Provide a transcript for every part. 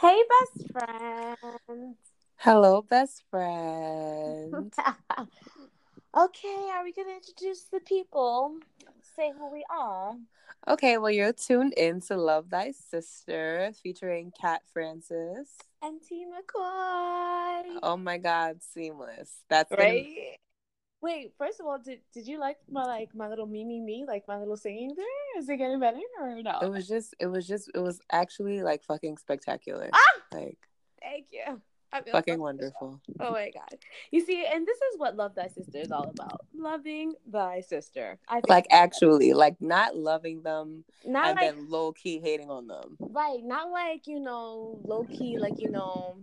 Hey, best friend. Hello, best friend. okay, are we going to introduce the people? Say who we are. Okay, well, you're tuned in to Love Thy Sister featuring Cat Francis and T McCoy. Oh my God, seamless. That's right. Wait, first of all, did did you like my like my little me me me like my little singing there? Is it getting better or no? It was just it was just it was actually like fucking spectacular. Ah! Like thank you. fucking wonderful. Oh my god. You see, and this is what Love Thy Sister is all about. Loving thy sister. I like actually, like not loving them not and like, then low key hating on them. Right. Not like, you know, low key, like, you know,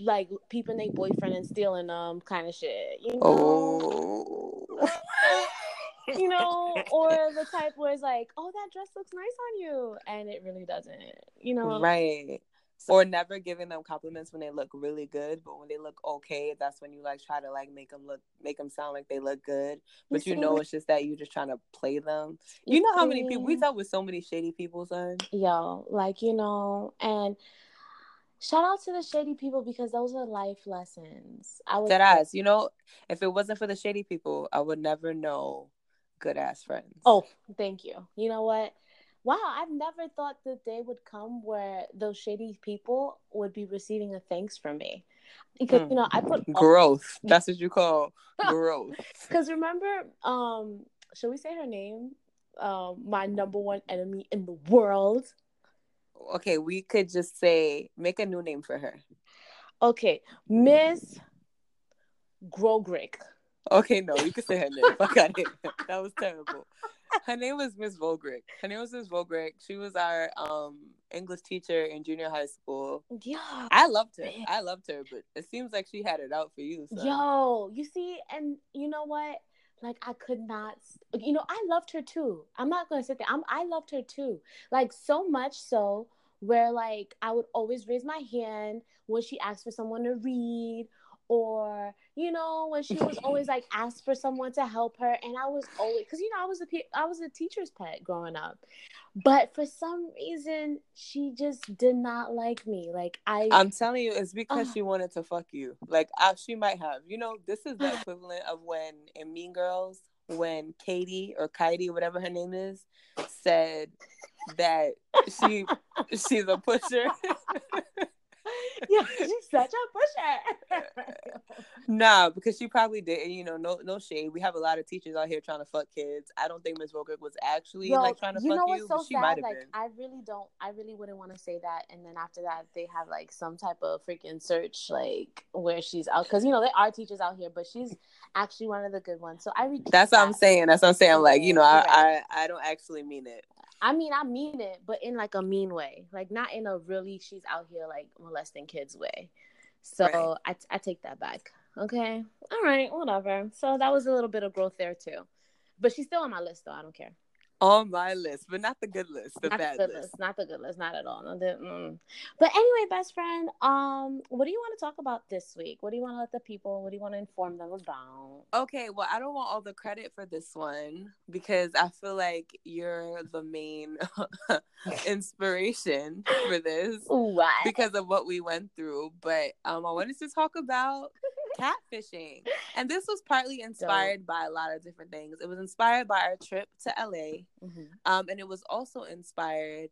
like peeping their boyfriend and stealing them kind of shit. You know? Oh. you know, or the type where it's like, oh, that dress looks nice on you, and it really doesn't. You know, right. So, or never giving them compliments when they look really good, but when they look okay, that's when you like try to like make them look, make them sound like they look good. But you, you know, it's just that you're just trying to play them. You, you know how many people we dealt with so many shady people, son. Yo, like you know, and Shout out to the shady people because those are life lessons. I was dead ass. You know, if it wasn't for the shady people, I would never know good ass friends. Oh, thank you. You know what? Wow, I've never thought the day would come where those shady people would be receiving a thanks from me. Because mm. you know, I put growth. That's what you call growth. Because remember, um, should we say her name? Um, my number one enemy in the world okay, we could just say make a new name for her. Okay, Miss Grogrick. Okay, no, you could say her name. Fuck That was terrible. Her name was Miss Volgrick. Her name was Miss Volgrick. She was our um English teacher in junior high school. Yeah, I loved her. I loved her, but it seems like she had it out for you. So. Yo, you see, and you know what? like I could not you know I loved her too. I'm not going to sit there. I'm I loved her too. Like so much so where like I would always raise my hand when she asked for someone to read or you know when she was always like asked for someone to help her. And i was always because you know i was a i was a teacher's pet growing up. But for some reason she just did not like me. Like i i'm telling you it's because uh, she wanted to fuck you. Like I, she might have. You know this is the equivalent of when in mean girls when katie or katie whatever her name is said that she she's a pusher yeah, she's such a pusher. nah, because she probably did. You know, no, no shade. We have a lot of teachers out here trying to fuck kids. I don't think Ms. Volker was actually like trying to you fuck you. So she might have like, been. I really don't. I really wouldn't want to say that. And then after that, they have like some type of freaking search, like where she's out. Because you know there are teachers out here, but she's actually one of the good ones. So I. That's what I'm saying. That's what I'm saying. Like you know, I, I I don't actually mean it. I mean, I mean it, but in like a mean way, like not in a really she's out here like molesting kids way. So right. I, I take that back. Okay, all right, whatever. So that was a little bit of growth there too, but she's still on my list though. I don't care on my list, but not the good list, the not bad the list. list. Not the good list, not at all. No, the, mm. But anyway, best friend, um, what do you want to talk about this week? What do you want to let the people? What do you want to inform them about? Okay, well, I don't want all the credit for this one because I feel like you're the main inspiration for this. What? Because of what we went through. But um, I wanted to talk about catfishing. And this was partly inspired Dope. by a lot of different things. It was inspired by our trip to LA. Mm-hmm. Um, and it was also inspired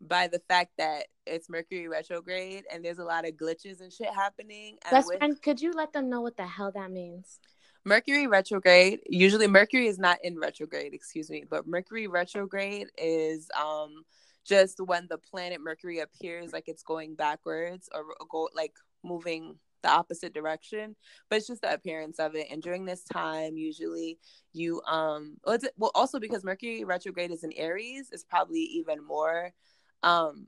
by the fact that it's Mercury retrograde and there's a lot of glitches and shit happening. Best friend, could you let them know what the hell that means? Mercury retrograde, usually Mercury is not in retrograde, excuse me, but Mercury retrograde is um just when the planet Mercury appears like it's going backwards or go like moving the opposite direction but it's just the appearance of it. And during this time usually you um well, well also because mercury retrograde is in aries it's probably even more um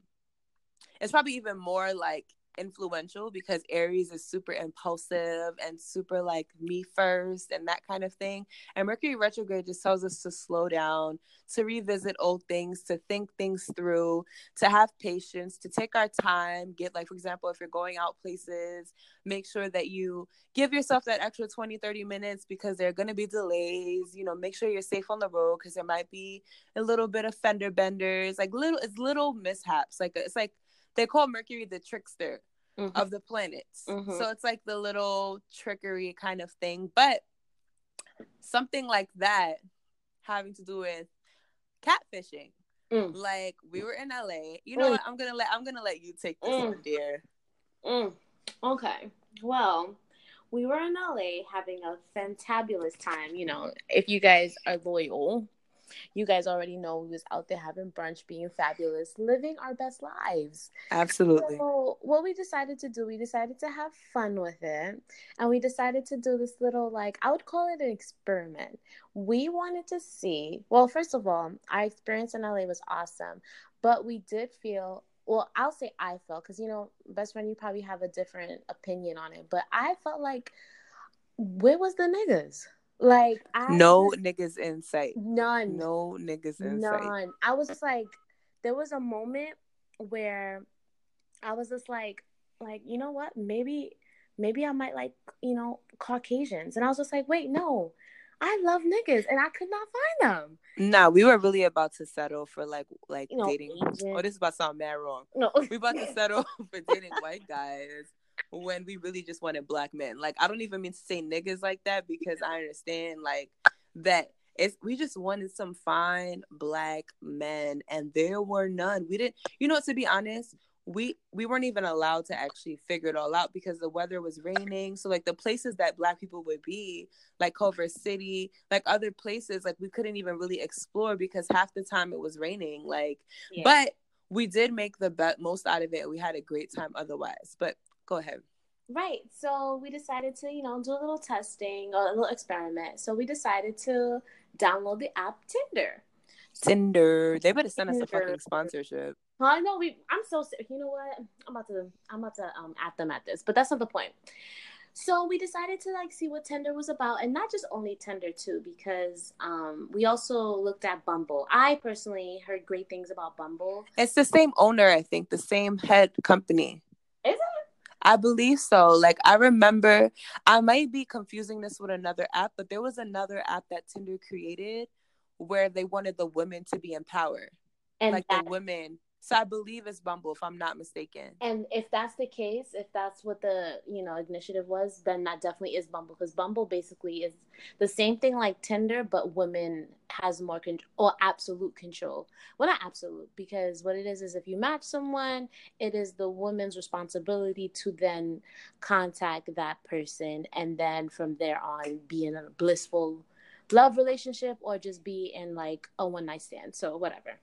it's probably even more like influential because Aries is super impulsive and super like me first and that kind of thing. And Mercury retrograde just tells us to slow down, to revisit old things, to think things through, to have patience, to take our time, get like for example, if you're going out places, make sure that you give yourself that extra 20 30 minutes because there are going to be delays, you know, make sure you're safe on the road because there might be a little bit of fender benders, like little it's little mishaps. Like it's like they call Mercury the trickster Mhm. of the planets. Mhm. So it's like the little trickery kind of thing. But something like that having to do with catfishing. Mm. Like we were in LA. You know Mm. what? I'm gonna let I'm gonna let you take this Mm. one, dear. Mm. Okay. Well, we were in LA having a fantabulous time. You know, if you guys are loyal, you guys already know we was out there having brunch, being fabulous, living our best lives. Absolutely. So what we decided to do, we decided to have fun with it, and we decided to do this little like I would call it an experiment. We wanted to see. Well, first of all, our experience in LA was awesome, but we did feel. Well, I'll say I felt because you know, best friend, you probably have a different opinion on it, but I felt like where was the niggas? Like I No niggas in sight. none No niggas in sight. None. I was just like, there was a moment where I was just like, like you know what? Maybe, maybe I might like you know Caucasians, and I was just like, wait, no, I love niggas, and I could not find them. Nah, we were really about to settle for like like You know, dating. Oh, Asian. Oh, this is about to sound mad wrong. No, We about to settle for dating white guys when we really just wanted black men. Like I don't even mean to say niggas like that because I understand like that it's we just wanted some fine black men and there were none. We didn't you know to be honest, we we weren't even allowed to actually figure it all out because the weather was raining. So like the places that black people would be, like Culver City, like other places, like we couldn't even really explore because half the time it was raining. Like Yeah. but we did make the be- most out of it. We had a great time otherwise. But go ahead. Right. So we decided to, you know, do a little testing or a little experiment. So we decided to download the app Tinder. Tinder. They better send us a fucking sponsorship. I know we. I'm so sick. You know what? I'm about to. I'm about to um at them at this, but that's not the point. So we decided to like see what Tinder was about, and not just only Tinder too, because um we also looked at Bumble. I personally heard great things about Bumble. It's the same owner, I think, the same head company. I believe so. Like I remember, I might be confusing this with another app, but there was another app that Tinder created where they wanted the women to be empowered, And like that, the women. So I believe it's Bumble, if I'm not mistaken. and if that's the case, if that's what the you know initiative was, then that definitely is Bumble because Bumble basically is the same thing like Tinder, but women has more control or absolute control. Well, not absolute because what it is is if you match someone, it is the woman's responsibility to then contact that person and then from there on be in a blissful love relationship or just be in like a one night stand. So whatever.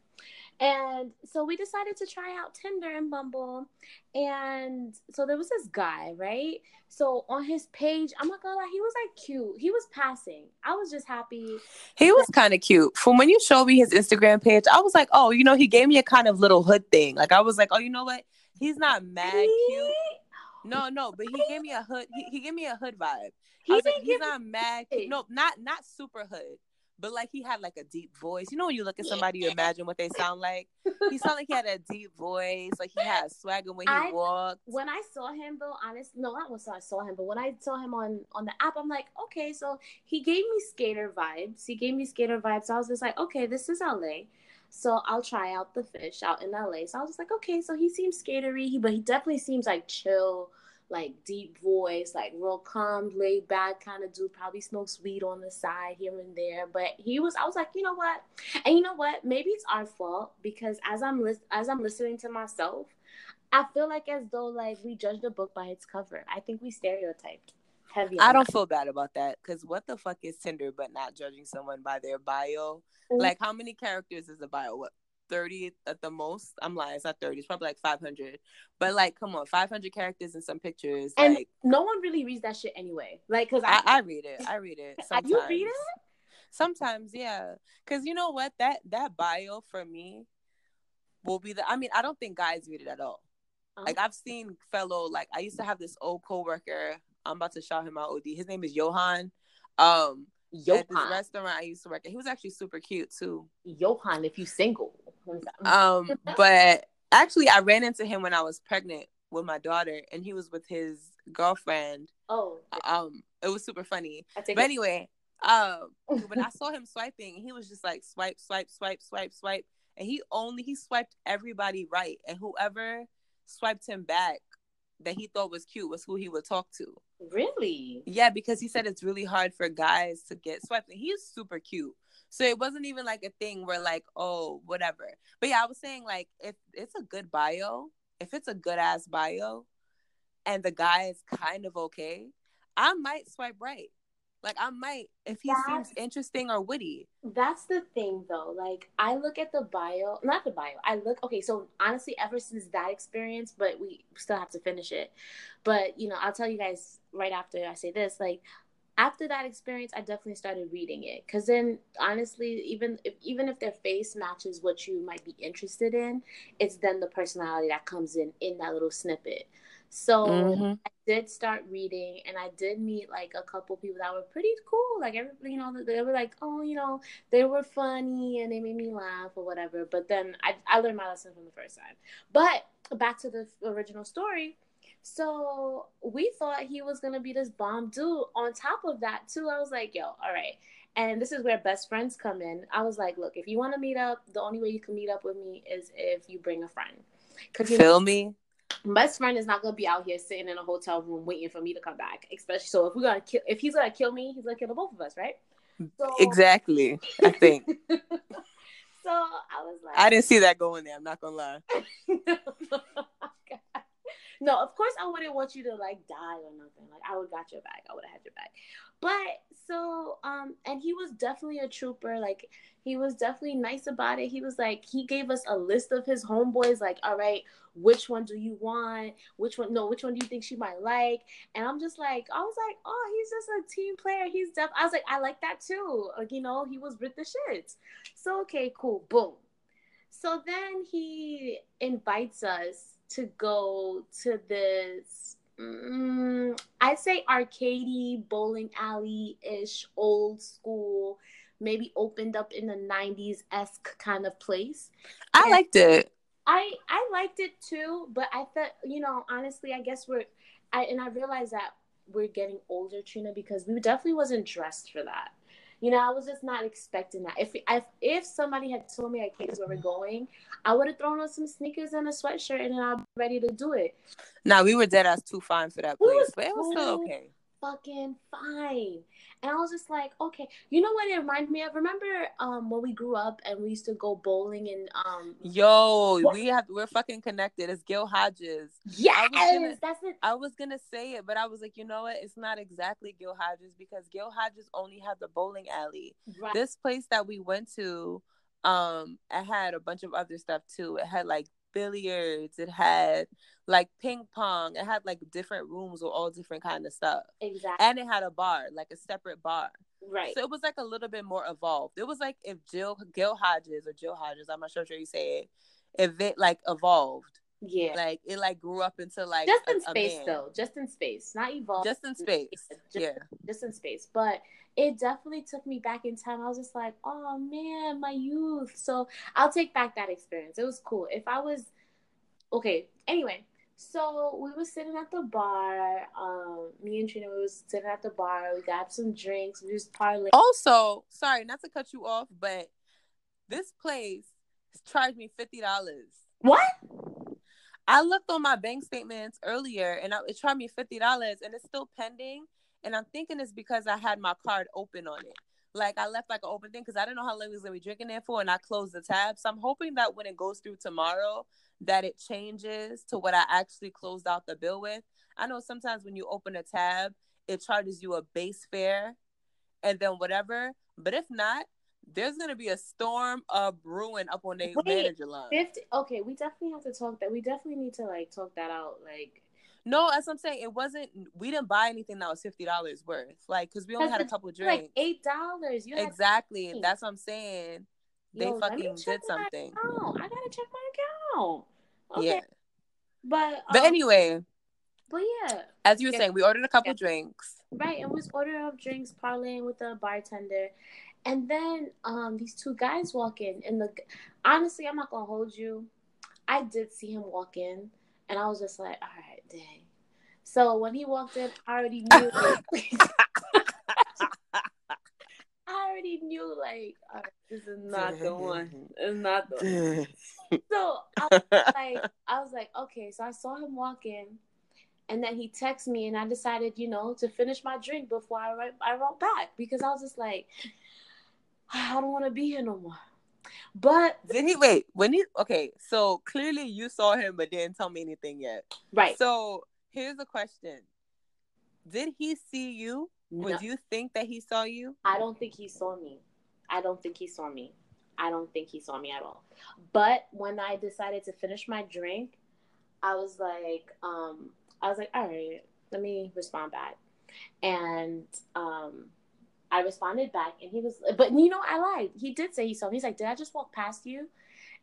And so we decided to try out Tinder and Bumble. And so there was this guy, right? So on his page, I'm not gonna lie, he was like cute. He was passing. I was just happy. He was kind of cute. From when you showed me his Instagram page, I was like, oh, you know, he gave me a kind of little hood thing. Like I was like, oh, you know what? He's not mad cute. No, no, but he gave me a hood. He, he gave me a hood vibe. He I was like, he's not mad. Cute. No, not not super hood, but like he had like a deep voice. You know, when you look at somebody, you imagine what they sound like. He sounded like he had a deep voice. Like he had swagger when he I- walked. when I saw him though, honest, no, not when I saw him, but when I saw him on on the app, I'm like, okay, so he gave me skater vibes. He gave me skater vibes. So I was just like, okay, this is LA. So I'll try out the fish out in LA. So I was just like, okay, so he seems skatery, he- but he definitely seems like chill, like deep voice, like real calm, laid back kind of dude. Probably smokes weed on the side here and there. But he was, I was like, you know what? And you know what? Maybe it's our fault because as I'm lis- as I'm listening to myself, I feel like as though like we judge the book by its cover. I think we stereotyped heavy. I don't feel bad about that because what the fuck is Tinder but not judging someone by their bio? Mhm. Like, how many characters is a bio? What, 30 at the most? I'm lying, it's not 30, it's probably like 500. But, like, come on, 500 characters and some pictures. And like, no one really reads that shit anyway. Like, cause I, I, I read it. I read it. Are Sometimes. you read it? Sometimes, yeah. Because you know what? That that bio for me will be the. I mean, I don't think guys read it at all. Uh-huh. Like I've seen fellow. Like I used to have this old coworker. I'm about to shout him out. Od. His name is Johan. Um, at this Johan, restaurant I used to work at. He was actually super cute too. Johan, if you single. Um, but actually, I ran into him when I was pregnant with my daughter, and he was with his girlfriend. oh, Um, it was super funny. But it. anyway, um, when I saw him swiping, he was just like swipe, swipe, swipe, swipe, swipe, and he only he swiped everybody right, and whoever swiped him back that he thought was cute was who he would talk to. Really? Yeah, because he said it's really hard for guys to get swiped. And he's super cute. So it wasn't even like a thing where like, oh, whatever. But yeah, I was saying like if it's a good bio, if it's a good ass bio and the guy is kind of okay, I might swipe right. Like I might if he that's, seems interesting or witty. That's the thing though. Like I look at the bio, not the bio. I look okay, so honestly ever since that experience, but we still have to finish it. But, you know, I'll tell you guys right after I say this, like after that experience, I definitely started reading it cuz then honestly, even if even if their face matches what you might be interested in, it's then the personality that comes in in that little snippet. So mm-hmm. I did start reading, and I did meet like a couple people that were pretty cool. Like everybody, you know, they were like, oh, you know, they were funny and they made me laugh or whatever. But then I, I learned my lesson from the first time. But back to the original story. So we thought he was gonna be this bomb dude. On top of that, too, I was like, yo, all right. And this is where best friends come in. I was like, look, if you want to meet up, the only way you can meet up with me is if you bring a friend. Cause you Feel know, me? Best friend is not gonna be out here sitting in a hotel room waiting for me to come back. Especially so if we're gonna kill if he's gonna kill me, he's gonna kill the both of us, right? So, exactly. I think. so I was like I didn't see that going there, I'm not gonna lie. no, of course I wouldn't want you to like die or nothing. Like I would got your back. I would have had your back. But so um and he was definitely a trooper. Like he was definitely nice about it. He was like, he gave us a list of his homeboys, like, all right, which one do you want? Which one? No, which one do you think she might like? And I'm just like, I was like, oh, he's just a team player. He's def. I was like, I like that too. Like, you know, he was with the shits. So okay, cool, boom. So then he invites us to go to this. Mm, I'd say arcadey bowling alley ish, old school maybe opened up in the 90s esque kind of place. I and liked it. I I liked it too, but I thought you know honestly, I guess we're I and I realized that we're getting older, Trina, because we definitely wasn't dressed for that. You know, I was just not expecting that. If if if somebody had told me at Katie's where we're going, I would have thrown on some sneakers and a sweatshirt, and then I'm ready to do it. Now we were dead ass too fine for that place, but it was still okay fucking fine. And I was just like, okay, you know what it reminded me of? Remember um when we grew up and we used to go bowling and um Yo, what? we have we're fucking connected. It's Gil Hodges. Yes, gonna, that's it. I was gonna say it, but I was like, you know what? It's not exactly Gil Hodges because Gil Hodges only had the bowling alley. Right. This place that we went to, um, it had a bunch of other stuff too. It had like billiards. It had like ping pong. It had like different rooms with all different kind of stuff. Exactly. And it had a bar, like a separate bar. Right. So it was like a little bit more evolved. It was like if Jill Gil Hodges or Jill Hodges, I'm not sure how you say it, if it like evolved. Yeah. Like it like grew up into like just in a, space a though. Just in space. Not evolved. Just in space. Just, yeah. Just in space. But it definitely took me back in time. I was just like, oh man, my youth. So I'll take back that experience. It was cool. If I was okay. Anyway, so we were sitting at the bar. Um, me and Trina, we was sitting at the bar. We got some drinks. We just parlaying. Also, sorry, not to cut you off, but this place charged me fifty dollars. What? I looked on my bank statements earlier, and it charged me fifty dollars, and it's still pending. And I'm thinking it's because I had my card open on it. Like I left like an open thing because I didn't know how long we was gonna be drinking there for, and I closed the tab. So I'm hoping that when it goes through tomorrow, that it changes to what I actually closed out the bill with. I know sometimes when you open a tab, it charges you a base fare and then whatever. But if not, there's gonna be a storm of brewing up on their manager line. 50, okay, we definitely have to talk that. We definitely need to like talk that out. Like, no, as I'm saying, it wasn't. We didn't buy anything that was fifty dollars worth. Like, cause we only had a couple drinks. Like eight dollars. Exactly. That's what I'm saying. They Yo, fucking did something. I gotta check my account. Okay. Yeah. But um, but anyway. But yeah. As you were yeah. saying, we ordered a couple yeah. drinks. Right, and we was ordering up drinks, parlaying with the bartender. And then um these two guys walk in and the honestly, I'm not gonna hold you. I did see him walk in and I was just like, all right, dang. So when he walked in, I already knew I already knew like right, this is not the one. It's not the one. so I was like, I was like, okay. So I saw him walk in, and then he texted me, and I decided, you know, to finish my drink before I wrote, I wrote back because I was just like, I don't want to be here no more. But did he wait when he okay? So clearly you saw him, but didn't tell me anything yet. Right. So here's a question: Did he see you? No. Would you think that he saw you? I don't think he saw me. I don't think he saw me. I don't think he saw me at all. But when I decided to finish my drink, I was like, um, I was like, all right, let me respond back. And um, I responded back, and he was, but you know, I lied. He did say he saw me. He's like, did I just walk past you?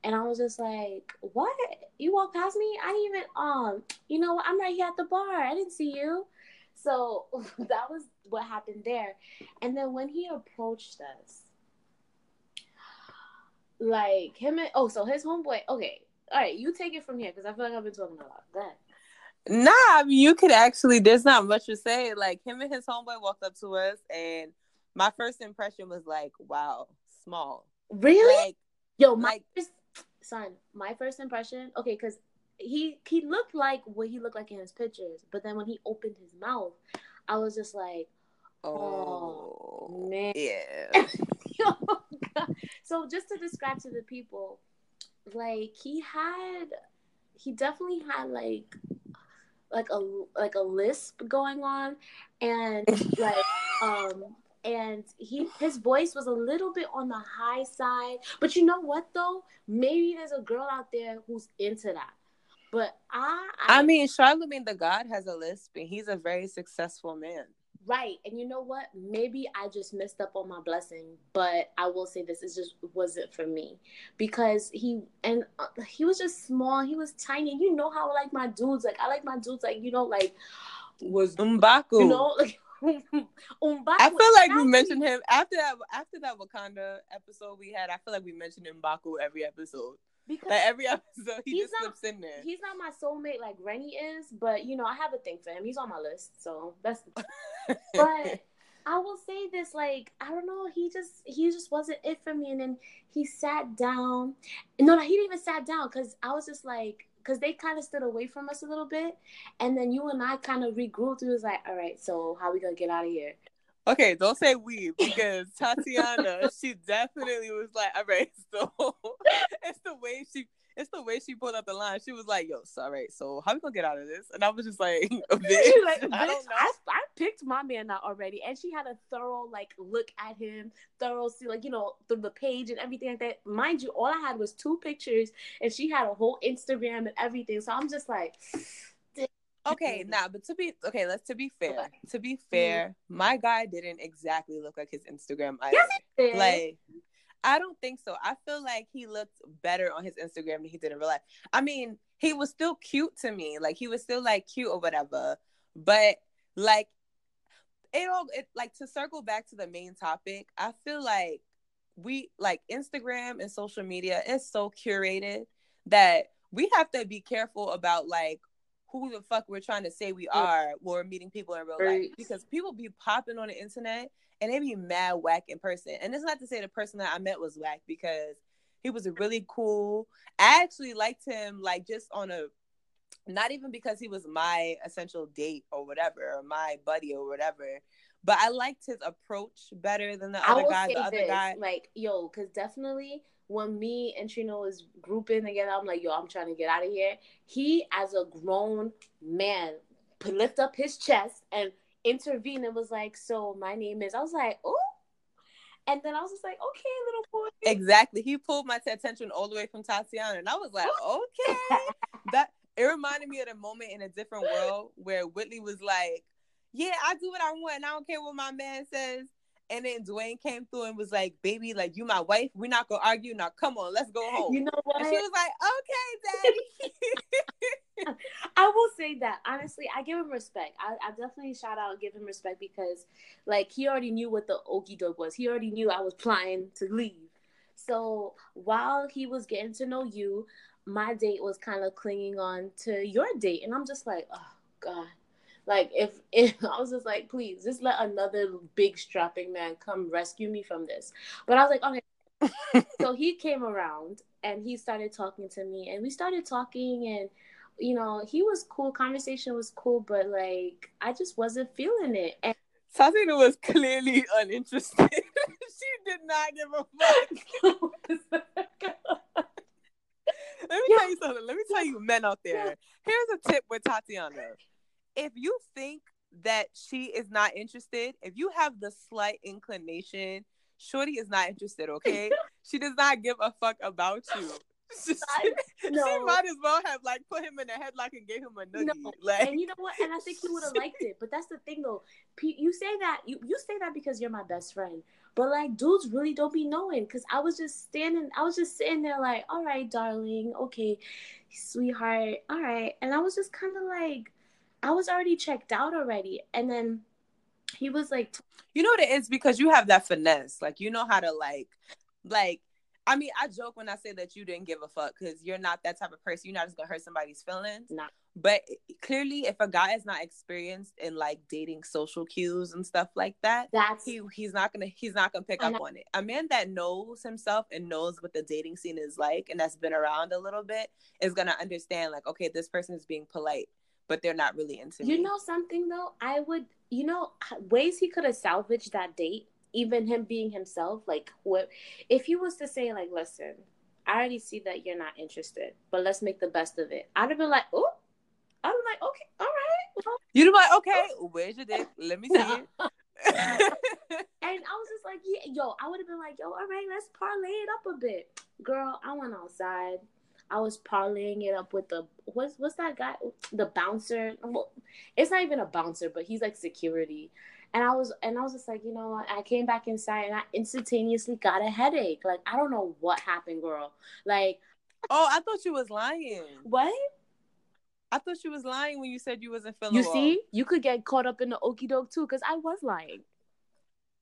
And I was just like, what? You walked past me? I didn't even, um, you know, I'm right here at the bar. I didn't see you. So that was what happened there. And then when he approached us, like him and oh, so his homeboy. Okay, all right, you take it from here because I feel like I've been talking a lot. Go. Nah, you could actually. There's not much to say. Like him and his homeboy walked up to us, and my first impression was like, "Wow, small." Really? Like, Yo, my like, first, son, my first impression. Okay, because he he looked like what he looked like in his pictures, but then when he opened his mouth, I was just like, "Oh, oh man, yeah." so just to describe to the people, like he had, he definitely had like like a like a lisp going on, and like um and he his voice was a little bit on the high side. But you know what though? Maybe there's a girl out there who's into that. But I, I, I mean, Charlemagne the God has a lisp, and he's a very successful man. Right, and you know what? Maybe I just messed up on my blessing, but I will say this: it just wasn't for me because he and uh, he was just small. He was tiny. You know how I like my dudes. Like I like my dudes. Like you know, like was Mbaku. You know, like I feel like we mentioned him after that. After that Wakanda episode we had, I feel like we mentioned Mbaku every episode. Because like every episode, he just not, slips in there. He's not my soulmate like Rennie is, but you know I have a thing for him. He's on my list, so that's. but I will say this, like I don't know, he just he just wasn't it for me. And then he sat down. No, no, he didn't even sat down because I was just like, because they kind of stood away from us a little bit, and then you and I kind of regrouped. It was like, all right, so how we gonna get out of here? Okay, don't say we because Tatiana, she definitely was like, all right, so it's the way she it's the way she pulled up the line. She was like, "Yo, sorry, so how we gonna get out of this?" And I was just like, bitch, like, I don't know." I, I, picked my man out already, and she had a thorough like look at him, thorough see like you know through the page and everything like that. Mind you, all I had was two pictures, and she had a whole Instagram and everything. So I'm just like, Okay, now, but to be okay, let's to be fair. To be fair, mm-hmm. my guy didn't exactly look like his Instagram either. Yes, like, I don't think so. I feel like he looked better on his Instagram than he did in real life. I mean, he was still cute to me. Like he was still like cute or whatever. But like it all it like to circle back to the main topic, I feel like we like Instagram and social media is so curated that we have to be careful about like who the fuck we're trying to say we are when we're meeting people in real life because people be popping on the internet and they be mad whack in person. And it's not to say the person that I met was whack because he was a really cool. I actually liked him like just on a not even because he was my essential date or whatever or my buddy or whatever. But I liked his approach better than the other guy. The other guy, like yo, because definitely when me and Trina was grouping together, I'm like, yo, I'm trying to get out of here. He, as a grown man, lift up his chest and intervene and was like, so my name is. I was like, oh. And then I was just like, okay, little boy. Exactly. He pulled my attention all the way from Tatiana. And I was like, okay. that it reminded me of the moment in a different world where Whitley was like, Yeah, I do what I want and I don't care what my man says. And then Dwayne came through and was like, "Baby, like you my wife. We're not gonna argue. Now come on, let's go home." You know what? And she was like, "Okay, daddy." I will say that honestly, I give him respect. I, I definitely shout out, give him respect because, like, he already knew what the okie doke was. He already knew I was planning to leave. So while he was getting to know you, my date was kind of clinging on to your date, and I'm just like, oh god Like if, if I was just like, please, just let another big strapping man come rescue me from this. But I was like, okay. so he came around and he started talking to me, and we started talking, and you know, he was cool. Conversation was cool, but like I just wasn't feeling it. And Tatiana was clearly uninterested. she did not give a fuck. Let me tell you something. Let me tell you, men out there. Here's a tip with Tatiana. If you think that she is not interested, if you have the slight inclination, Shorty is not interested, okay? she does not give a fuck about you. she, no. she might as well have like put him in a headlock and gave him a noogie. No. Like, and you know what? And I think he would have liked it. But that's the thing, though. You say that you you say that because you're my best friend. But like dudes really don't be knowing because I was just standing, I was just sitting there like, all right, darling, okay, sweetheart, all right. And I was just kind of like, I was already checked out already. And then he was like, you know what it is because you have that finesse. Like you know how to like, like I mean, I joke when I say that you didn't give a fuck because you're not that type of person. You're not just gonna hurt somebody's feelings. Nah. But clearly, if a guy is not experienced in like dating social cues and stuff like that, that's he he's not gonna he's not gonna pick up on it. A man that knows himself and knows what the dating scene is like and that's been around a little bit is gonna understand like, okay, this person is being polite, but they're not really into you me. You know something though? I would, you know, ways he could have salvaged that date even him being himself, like what if he was to say like, listen, I already see that you're not interested, but let's make the best of it. I'd have been like, oh, I'd be like, okay, all right. You'd be like, okay, where's your dick? Let me see it. and I was just like, yeah, yo, I would have been like, yo, all right, let's parlay it up a bit. Girl, I went outside. I was parlaying it up with the what's what's that guy? The bouncer. Well, it's not even a bouncer, but he's like security. And I was and I was just like, you know what? I came back inside and I instantaneously got a headache. Like I don't know what happened, girl. Like Oh, I thought you was lying. What? I thought you was lying when you said you wasn't feeling You well. see? You could get caught up in the okey doke too, because I was lying.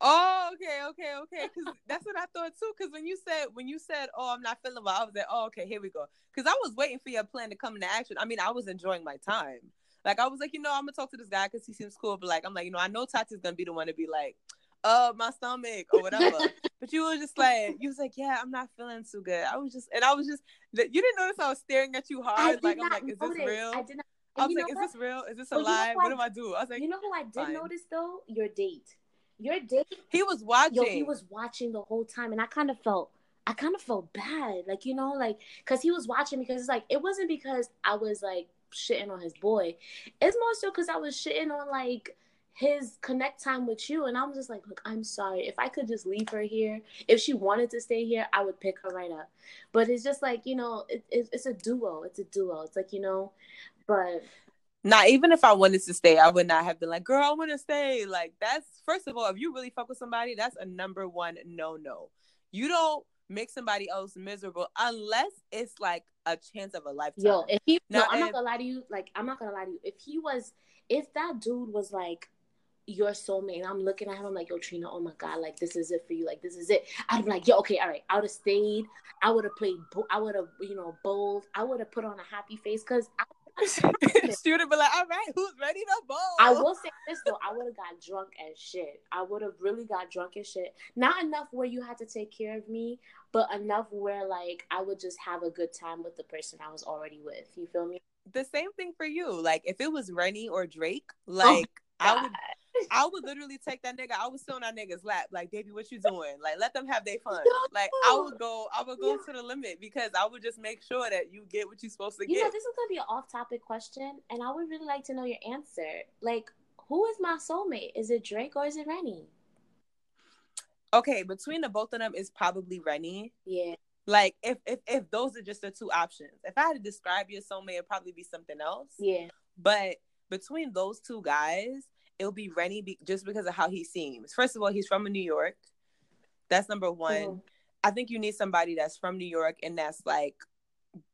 Oh, okay, okay, okay. Because that's what I thought too. Because when you said when you said, "Oh, I'm not feeling well," I was like, "Oh, okay, here we go." Because I was waiting for your plan to come into action. I mean, I was enjoying my time. Like I was like, you know, I'm gonna talk to this guy because he seems cool. But like, I'm like, you know, I know Tati's gonna be the one to be like, uh, my stomach or whatever. but you were just like, you was like, yeah, I'm not feeling too good. I was just, and I was just, you didn't notice I was staring at you hard. Like I'm like, is this real? I did not. I was like, is this real? Is this a lie? What do I do? I was like, you know who I did fine. notice though? Your date. Your date. He was watching. Yo, he was watching the whole time, and I kind of felt I kind of felt bad, like you know, like because he was watching because it's like it wasn't because I was like shitting on his boy. It's more so because I was shitting on like his connect time with you. And I'm just like, look, I'm sorry. If I could just leave her here, if she wanted to stay here, I would pick her right up. But it's just like, you know, it, it, it's a duo. It's a duo. It's like, you know, but. Not even if I wanted to stay, I would not have been like, girl, I want to stay. Like, that's, first of all, if you really fuck with somebody, that's a number one no no. You don't make somebody else miserable unless it's like a chance of a lifetime. Yo, if he now, no, I'm not gonna lie to you. Like, I'm not gonna lie to you. If he was, if that dude was like your soulmate, and I'm looking at him, I'm like, yo, Trina, oh my god, like this is it for you. Like this is it. I'd be like, yo, okay, all right. I would have stayed. I would have played. I would have, you know, bold. I would have put on a happy face because I Student be like, all right, who's ready to bowl? I will say this though, I would have got drunk as shit. I would have really got drunk as shit. Not enough where you had to take care of me, but enough where like I would just have a good time with the person I was already with. You feel me? The same thing for you. Like if it was Rennie or Drake, oh like oh, I would I would literally take that nigga. I would sit on that nigga's lap, like, baby, what you doing? Like, let them have their fun. Like, I would go, I would go to the limit because I would just make sure that you get what you're supposed to you get. You know, this is gonna be an off-topic question, and I would really like to know your answer. Like, who is my soulmate? Is it Drake or is it Rennie? Okay, between the both of them is probably Rennie. Yeah. Like if if if those are just the two options. If I had to describe your soulmate, it'd probably be something else. Yeah. But between those two guys, it'll be Rennie be- just because of how he seems. First of all, he's from New York. That's number one. Mm-hmm. I think you need somebody that's from New York and that's like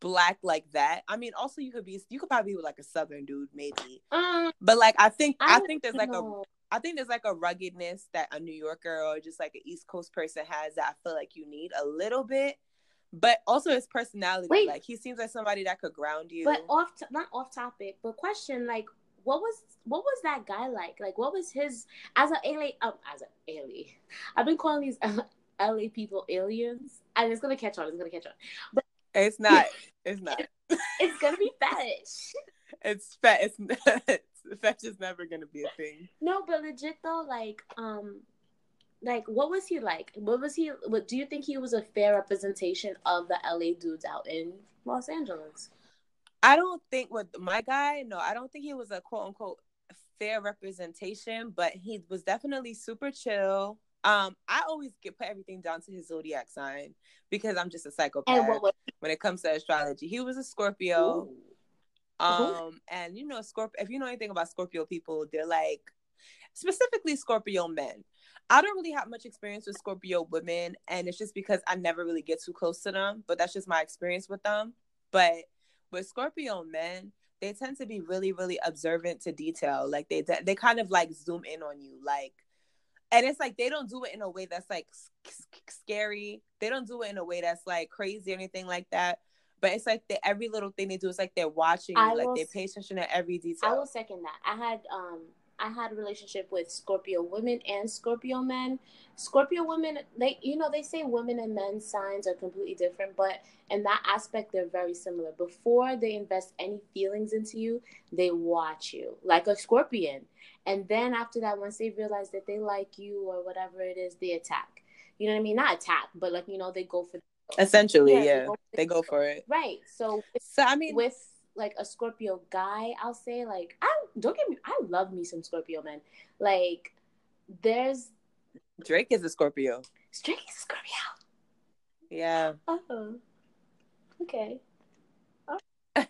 black like that. I mean, also you could be you could probably be like a southern dude maybe. Um, but like I think I, I think there's like know. a I think there's like a ruggedness that a New Yorker or just like an East Coast person has that I feel like you need a little bit. But also his personality, Wait, like he seems like somebody that could ground you. But off, not off topic, but question: like, what was what was that guy like? Like, what was his as a LA um, as an alien? I've been calling these LA people aliens, and it's gonna catch on. It's gonna catch on, but it's not. It's not. it's gonna be fetish. It's fat. It's, it's fetish is never gonna be a thing. No, but legit though, like um, like what was he like? What was he? What do you think he was a fair representation of the LA dudes out in Los Angeles? I don't think with my guy, no, I don't think he was a quote unquote fair representation, but he was definitely super chill. Um, I always get put everything down to his zodiac sign because I'm just a psychopath was- when it comes to astrology. He was a Scorpio. Ooh. Um, and you know, Scorpio. If you know anything about Scorpio people, they're like specifically Scorpio men. I don't really have much experience with Scorpio women, and it's just because I never really get too close to them. But that's just my experience with them. But with Scorpio men, they tend to be really, really observant to detail. Like they they kind of like zoom in on you, like, and it's like they don't do it in a way that's like scary. They don't do it in a way that's like crazy or anything like that. But it's like the every little thing they do is like they're watching you, like they pay attention to every detail. I will second that. I had um I had a relationship with Scorpio women and Scorpio men. Scorpio women, they you know they say women and men signs are completely different, but in that aspect they're very similar. Before they invest any feelings into you, they watch you like a scorpion, and then after that, once they realize that they like you or whatever it is, they attack. You know what I mean? Not attack, but like you know they go for. Essentially, yeah, yeah. They, go for, they go for it. Right. So, so I mean, with like a Scorpio guy, I'll say like I don't get me. I love me some Scorpio men. Like there's Drake is a Scorpio. Drake is a Scorpio. Yeah. Oh. Okay.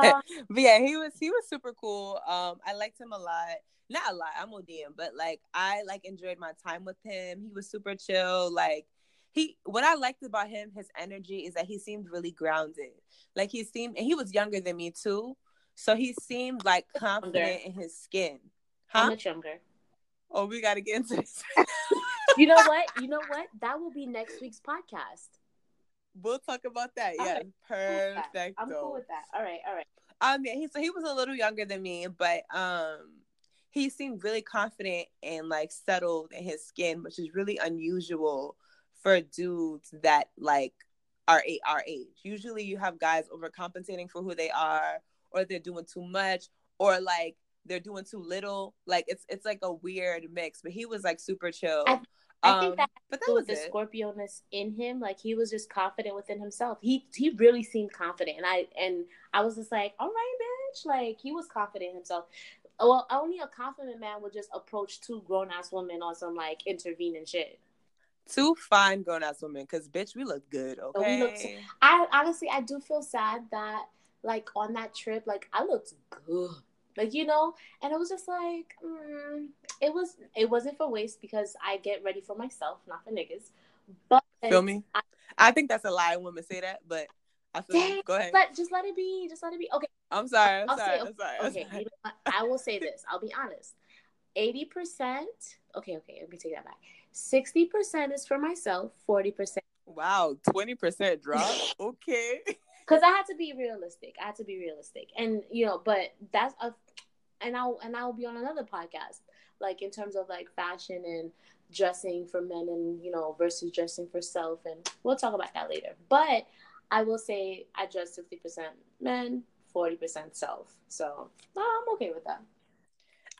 Oh. but yeah, he was he was super cool. Um, I liked him a lot. Not a lot. I'm ODM, but like I like enjoyed my time with him. He was super chill. Like he what I liked about him, his energy is that he seemed really grounded. Like he seemed and he was younger than me too. So he seemed like confident in his skin. Huh? How much younger? Oh, we gotta get into this. you know what? You know what? That will be next week's podcast. We'll talk about that. Yeah, perfect. I'm cool with that. All right, all right. Um, yeah, he so he was a little younger than me, but um, he seemed really confident and like settled in his skin, which is really unusual for dudes that like are our age. Usually you have guys overcompensating for who they are or they're doing too much or like they're doing too little. Like it's it's like a weird mix, but he was like super chill. I, I um, think that but that was the it. Scorpioness in him. Like he was just confident within himself. He he really seemed confident, and I and I was just like, all right, bitch. Like he was confident in himself. Well, only a confident man would just approach two grown ass women on some like intervening shit two fine grown ass women because bitch we look good okay we looked, i honestly i do feel sad that like on that trip like i looked good. Like you know? And it was just like mm, it was it wasn't for waste because i get ready for myself not for niggas. But feel me? I, I think that's a lie women say that but I feel dang, go ahead. but just let it be just let it be. Okay. I'm sorry i'm I'll sorry say, i'm sorry okay, sorry. You know i will say this i'll be honest. 80% okay okay let me take that back 60% is for myself, 40%. Wow, 20% drop. okay. Cuz I had to be realistic. I had to be realistic. And you know, but that's a and I'll and I'll be on another podcast like in terms of like fashion and dressing for men and you know versus dressing for self and we'll talk about that later. But I will say I dress 60% men, 40% self. So, I'm okay with that.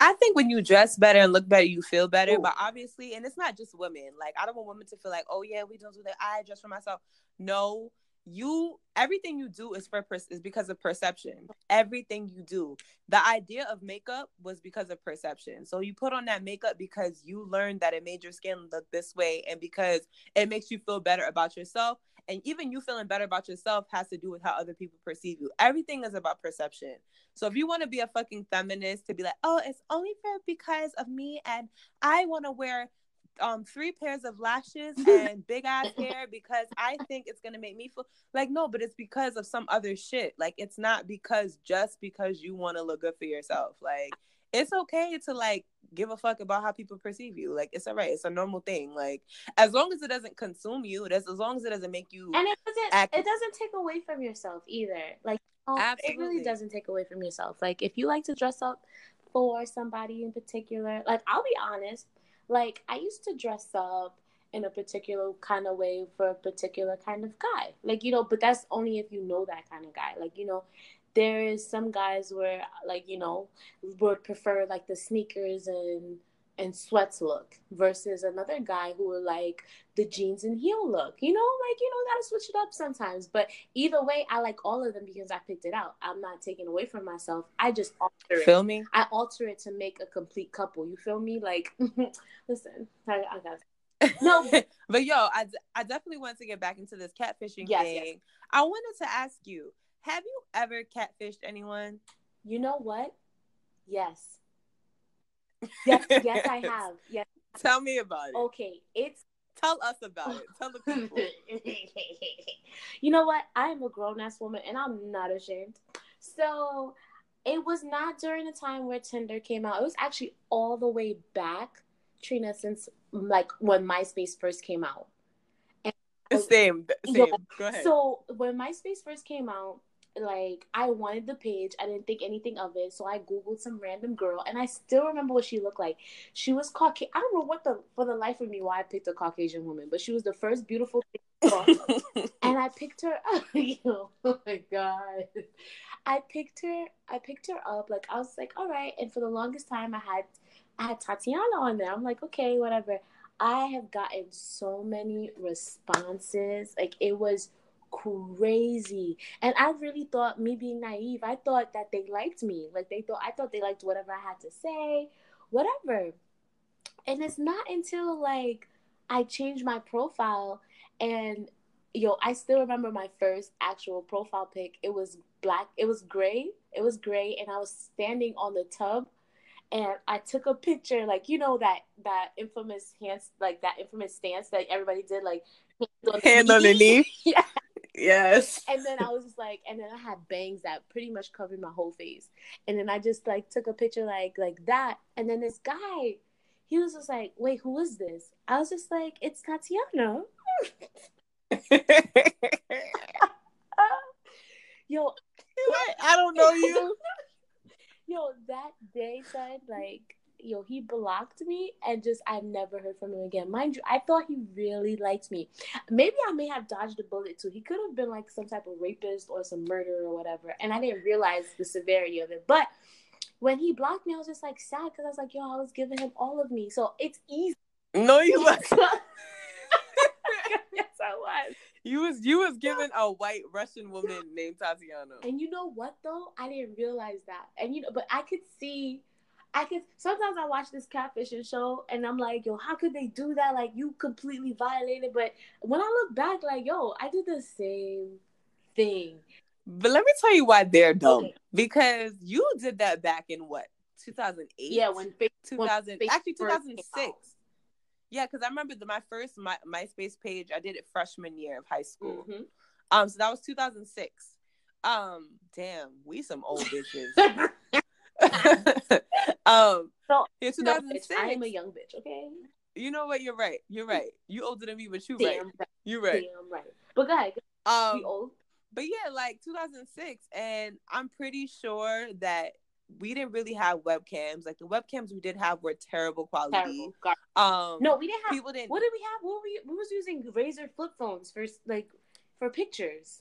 I think when you dress better and look better, you feel better. Ooh. But obviously, and it's not just women. Like I don't want women to feel like, oh yeah, we don't do that. I dress for myself. No, you everything you do is for is because of perception. Everything you do. The idea of makeup was because of perception. So you put on that makeup because you learned that it made your skin look this way and because it makes you feel better about yourself and even you feeling better about yourself has to do with how other people perceive you. Everything is about perception. So if you want to be a fucking feminist to be like, oh, it's only for because of me and I want to wear um three pairs of lashes and big ass hair because I think it's gonna make me feel like no, but it's because of some other shit. Like it's not because just because you want to look good for yourself. Like it's okay to like give a fuck about how people perceive you. Like it's all right. It's a normal thing. Like as long as it doesn't consume you, that's as long as it doesn't make you and it doesn't act- it doesn't take away from yourself either. Like Absolutely. it really doesn't take away from yourself. Like if you like to dress up for somebody in particular, like I'll be honest, like I used to dress up in a particular kind of way for a particular kind of guy. Like, you know, but that's only if you know that kind of guy. Like, you know, there is some guys where like you know would prefer like the sneakers and and sweats look versus another guy who would like the jeans and heel look you know? Like you know gotta switch it up sometimes. But either way i like all of them because i picked it out. I'm not taking away from myself. I just alter it. Feel me? I alter it to make a complete couple. You feel me? Like listen i, I got no. But yo I, I definitely want to get back into this catfishing yes, thing. Yes. i wanted to ask you have you ever catfished anyone? You know what? Yes. Yes, yes, I have. Yes. Tell me about it. Okay, it's tell us about it. Tell the people. you know what? I am a grown ass woman and I'm not ashamed. So it was not during the time where Tinder came out. It was actually all the way back, Trina, since like when MySpace first came out. And same, same. Go ahead. So when MySpace first came out, like I wanted the page. I didn't think anything of it, so I googled some random girl, and I still remember what she looked like. She was Caucasian. I don't know what the for the life of me why I picked a Caucasian woman, but she was the first beautiful and I picked her up. oh my god. I picked her I picked her up. Like I was like, all right. And for the longest time I had I had Tatiana on there. I'm like, okay, whatever. I have gotten so many responses. Like it was crazy. And I really thought me being naive, I thought that they liked me. Like they thought I thought they liked whatever I had to say, whatever. And it's not until like I changed my profile and yo, I still remember my first actual profile pic. It was black, it was gray. It was gray and I was standing on the tub and I took a picture, like you know that that infamous hands, like that infamous stance that everybody did, like hand on the knee. yeah, Yes. And then I was just like, and then I had bangs that pretty much covered my whole face. And then I just like took a picture like like that. And then this guy, he was just like, wait, who is this? I was just like, it's Tatiana. Yo, I don't know you. Yo, that day, son, like yo, he blocked me and just I've never heard from him again. Mind you, I thought he really liked me. Maybe I may have dodged a bullet too. He could have been like some type of rapist or some murderer or whatever, and I didn't realize the severity of it. But when he blocked me, I was just like sad because I was like, yo, I was giving him all of me, so it's easy. No, you was. yes, I was. You was you was given a white Russian woman named Tatiana. And you know what though? I didn't realize that. And you know, but I could see I can sometimes I watch this catfishing show and I'm like, yo, how could they do that? Like you completely violated. But when I look back, like, yo, I did the same thing. But let me tell you why they're dumb. Okay. Because you did that back in what? 2008? Yeah, when Facebook, 2000 when actually 2006. Yeah, because I remember the, my first my, MySpace page. I did it freshman year of high school. Mm-hmm. Um, so that was 2006. Um, damn, we some old bitches. um, so, yeah, 2006. No, I am a young bitch. Okay. You know what? You're right. You're right. You older than me, but you right. right. You're right. Damn right. But go ahead. Um, old. But yeah, like 2006, and I'm pretty sure that we didn't really have webcams. Like the webcams we did have were terrible quality. Terrible. Um, no, we didn't have. People didn't. What did we have? What were we? We was using razor flip phones for like for pictures.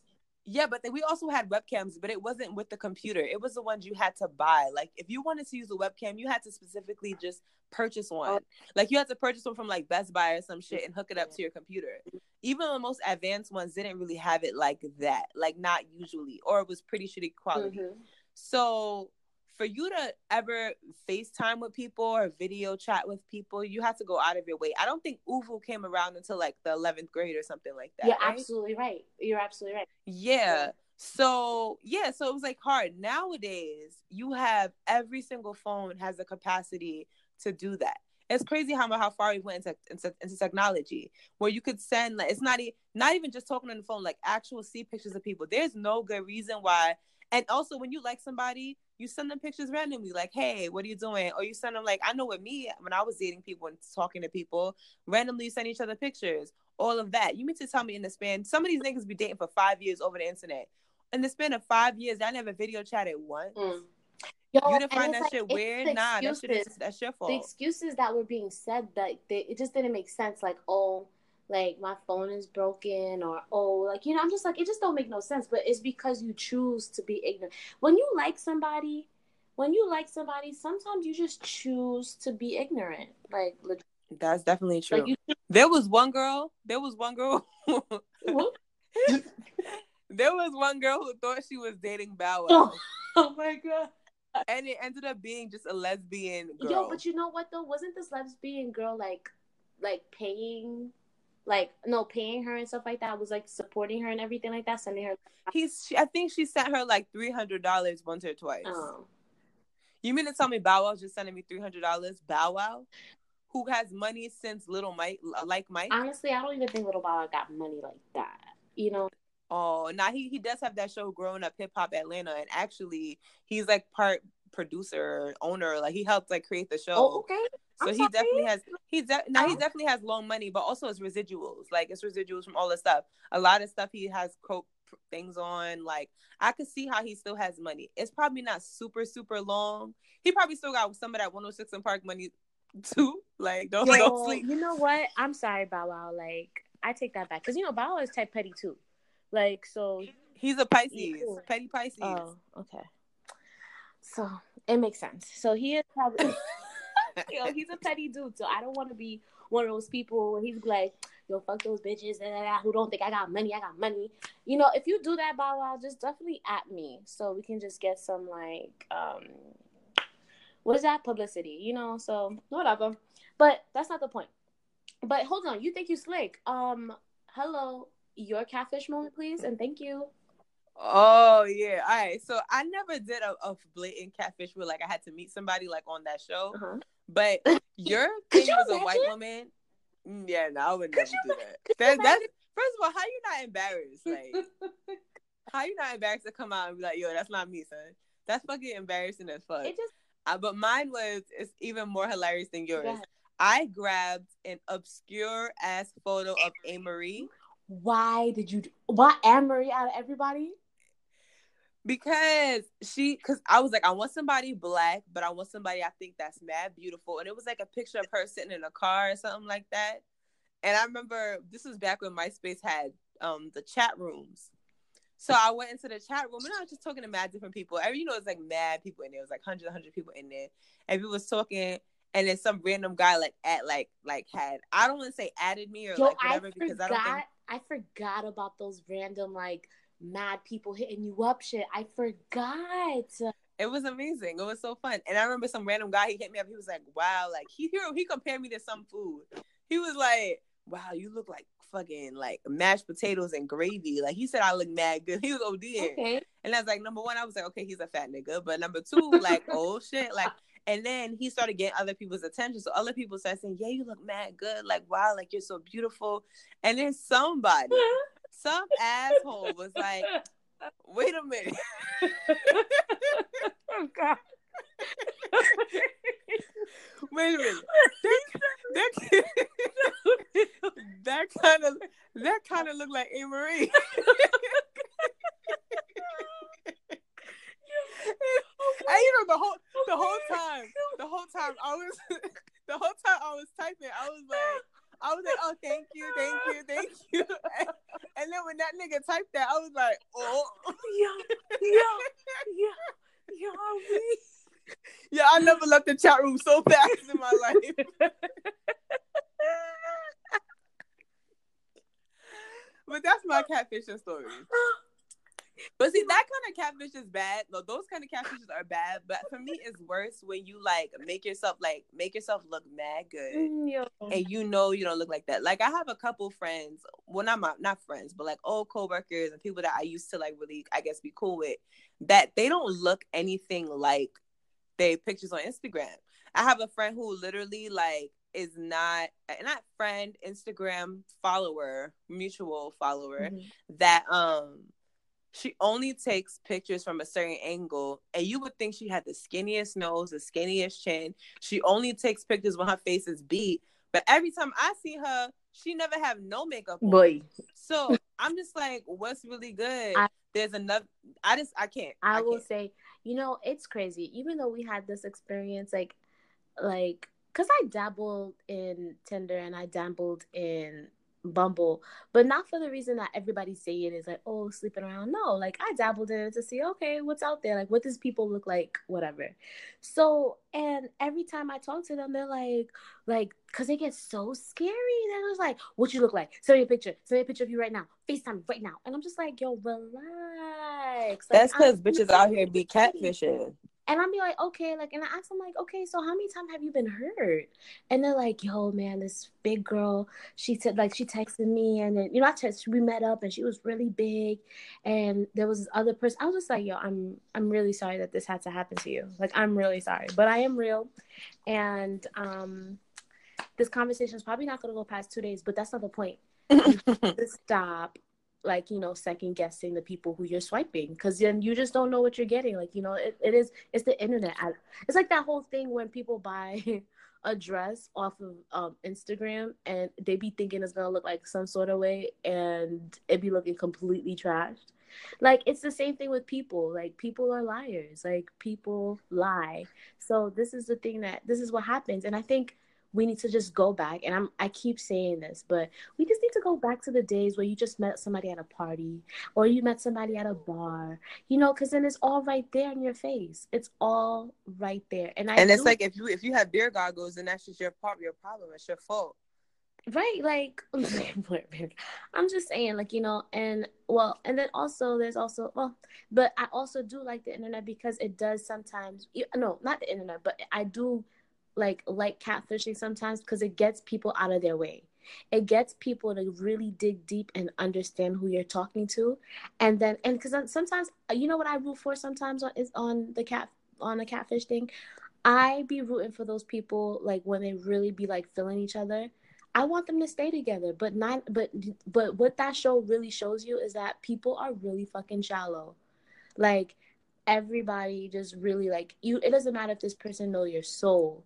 Yeah, but we also had webcams, but it wasn't with the computer. It was the ones you had to buy. Like if you wanted to use a webcam, you had to specifically just purchase one. Oh. Like you had to purchase one from like Best Buy or some shit and hook it up to your computer. Even the most advanced ones didn't really have it like that. Like not usually, or it was pretty shitty quality. Mm-hmm. So for you to ever FaceTime with people or video chat with people, you have to go out of your way. I don't think ooVoo came around until like the 11th grade or something like that. Yeah, right? absolutely right. You're absolutely right. Yeah. yeah. So, yeah, so it was like hard. Nowadays, you have every single phone has the capacity to do that. It's crazy how how far we went into, into, into technology, where you could send like it's not e- not even just talking on the phone, like actual see pictures of people. There's no good reason why And also, when you like somebody, you send them pictures randomly, like, "Hey, what are you doing?" Or you send them like, I know with me when I was dating people and talking to people, randomly send each other pictures. All of that. You mean to tell me in the span, some of these niggas be dating for five years over the internet. In the span of five years, I never video chatted once. Mm. Yo, you didn't find that like, shit weird? Nah, that shit is that's your fault. The excuses that were being said that they, it just didn't make sense. Like, oh, like my phone is broken, or oh, like you know, I'm just like it just don't make no sense. But it's because you choose to be ignorant. When you like somebody, when you like somebody, sometimes you just choose to be ignorant. Like, that's definitely true. Like you, there was one girl. There was one girl. there was one girl who thought she was dating Bow Wow. oh, oh my god and it ended up being just a lesbian girl. Yo, but you know what though? Wasn't this lesbian girl like like paying like no paying her and stuff like that was like supporting her and everything like that sending her he's she, i think she sent her like $300 once or twice oh. you mean to tell me bow wow just sending me $300 bow wow who has money since little mike like mike honestly i don't even think little bow wow got money like that you know Oh, now he he does have that show growing up hip hop Atlanta, and actually he's like part producer owner. Like he helped like create the show. Oh, okay. So I'm he sorry. definitely has he's de- now he oh. definitely has loan money, but also it's residuals. Like it's residuals from all the stuff. A lot of stuff he has quote things on. Like I could see how he still has money. It's probably not super super long. He probably still got some of that 106 and Park money too. Like don't, Yo, don't sleep. You know what? I'm sorry, Bow Wow. Like I take that back because you know Bow Wow is type petty too. Like so he's a Pisces, petty Pisces. Oh, okay. So it makes sense. So he is probably yo, he's a petty dude. So I don't want to be one of those people he's like, yo, fuck those bitches da, da, da, who don't think I got money. I got money. You know, if you do that, Bow Wow, just definitely at me so we can just get some like um what is that publicity? You know, so whatever. But that's not the point. But hold on, you think you slick? Um, hello, your catfish moment, please, and thank you. Oh yeah, all right. So I never did a, a blatant catfish where like I had to meet somebody like on that show, uh-huh. But your thing was a white woman. Mm, yeah, no, I would never do that. that that's first of all, how you not embarrassed? Like, how you not embarrassed to come out and be like, "Yo, that's not me, son." That's fucking embarrassing as fuck. It just, uh, but mine was it's even more hilarious than yours. I grabbed an obscure ass photo of Amerie why did you? Why Marie out of everybody? Because she, because I was like, I want somebody black, but I want somebody I think that's mad beautiful, and it was like a picture of her sitting in a car or something like that. And I remember this was back when MySpace had um the chat rooms. So I went into the chat room and I was just talking to mad different people. Every you know, it's like mad people in there. It was like 100, 100 people in there. And people was talking and then some random guy like at like like had I don't want to say added me or Yo, like whatever I because I don't think I forgot about those random like mad people hitting you up shit. I forgot. It was amazing. It was so fun. And I remember some random guy he hit me up. He was like, "Wow, like he he compared me to some food. He was like, "Wow, you look like fucking like mashed potatoes and gravy." Like he said, I look mad good. He was OD. Okay. And I was like, number one, I was like, okay, he's a fat nigga. But number two, like, oh shit, like and then he started getting other people's attention. So other people started saying, Yeah, you look mad good. Like, wow, like you're so beautiful. And then somebody, some asshole was like, Wait a minute. oh God. Wait a minute. That, that, that kind of that kind of looked like Amerie. and you know the whole the whole time, the whole time I was the whole time I was typing, I was like, I was like, oh, thank you, thank you, thank you. And, then when that nigga typed that, I was like, oh, yeah, yeah, yeah, yeah. Yeah, I never left the chat room so fast in my life. but that's my catfishing story. But see, that kind of catfish is bad. No, those kind of catfishes are bad. But for me, it's worse when you like make yourself like make yourself look mad good, mm, and you know you don't look like that. Like I have a couple friends, well, not my not friends, but like old coworkers and people that I used to like really, I guess, be cool with. That they don't look anything like they pictures on Instagram. I have a friend who literally like is not not friend Instagram follower, mutual follower mm-hmm. that um she only takes pictures from a certain angle, and you would think she had the skinniest nose, the skinniest chin. She only takes pictures when her face is beat. But every time I see her, she never have no makeup on. Boy. So I'm just like, what's really good? I- There's enough. I just I can't. I, will can't. say, you know, it's crazy. Even though we had this experience, like, like, cause I dabbled in Tinder and I dabbled in Bumble, but not for the reason that everybody's saying is like, oh, sleeping around. No, like I dabbled in it to see, okay, what's out there, like what does people look like, whatever. So, and every time I talk to them, they're like, like, cause they get so scary. They're just like, what you look like? Send me a picture. Send me a picture of you right now. FaceTime right now. And I'm just like, yo, relax. Like, That's because I'm bitches out here be catfishing. And I'm be like, okay, like, and I ask them like, okay, so how many times have you been hurt? And they're like, yo, man, this big girl, she said like she texted me, and then you know I text, we met up, and she was really big, and there was this other person. I was just like, yo, I'm I'm really sorry that this had to happen to you. Like, I'm really sorry, but I am real, and um, this conversation is probably not gonna go past two days, but that's not the point. stop like you know second guessing the people who you're swiping because then you just don't know what you're getting like you know it, it is it's the internet it's like that whole thing when people buy a dress off of um, instagram and they be thinking it's gonna look like some sort of way and it be looking completely trashed. Like it's the same thing with people like people are liars like people lie. So this is the thing that this is what happens. And i think we need to just go back and i'm i keep saying this but we just need to go back to the days where you just met somebody at a party or you met somebody at a bar you know because then it's all right there in your face it's all right there and i and it's do- like if you if you have beer goggles, then that's just your part, your problem. It's your fault. right like i'm just saying like you know and well and then also there's also well but i also do like the internet because it does sometimes no not the internet but i do like like catfishing sometimes because it gets people out of their way it gets people to really dig deep and understand who you're talking to and then and because sometimes uh, you know what i root for sometimes on is on the cat on the catfish thing i be rooting for those people like when they really be like feeling each other I want them to stay together, but not but but what that show really shows you is that people are really fucking shallow. Like everybody just really like you it doesn't matter if this person know your soul.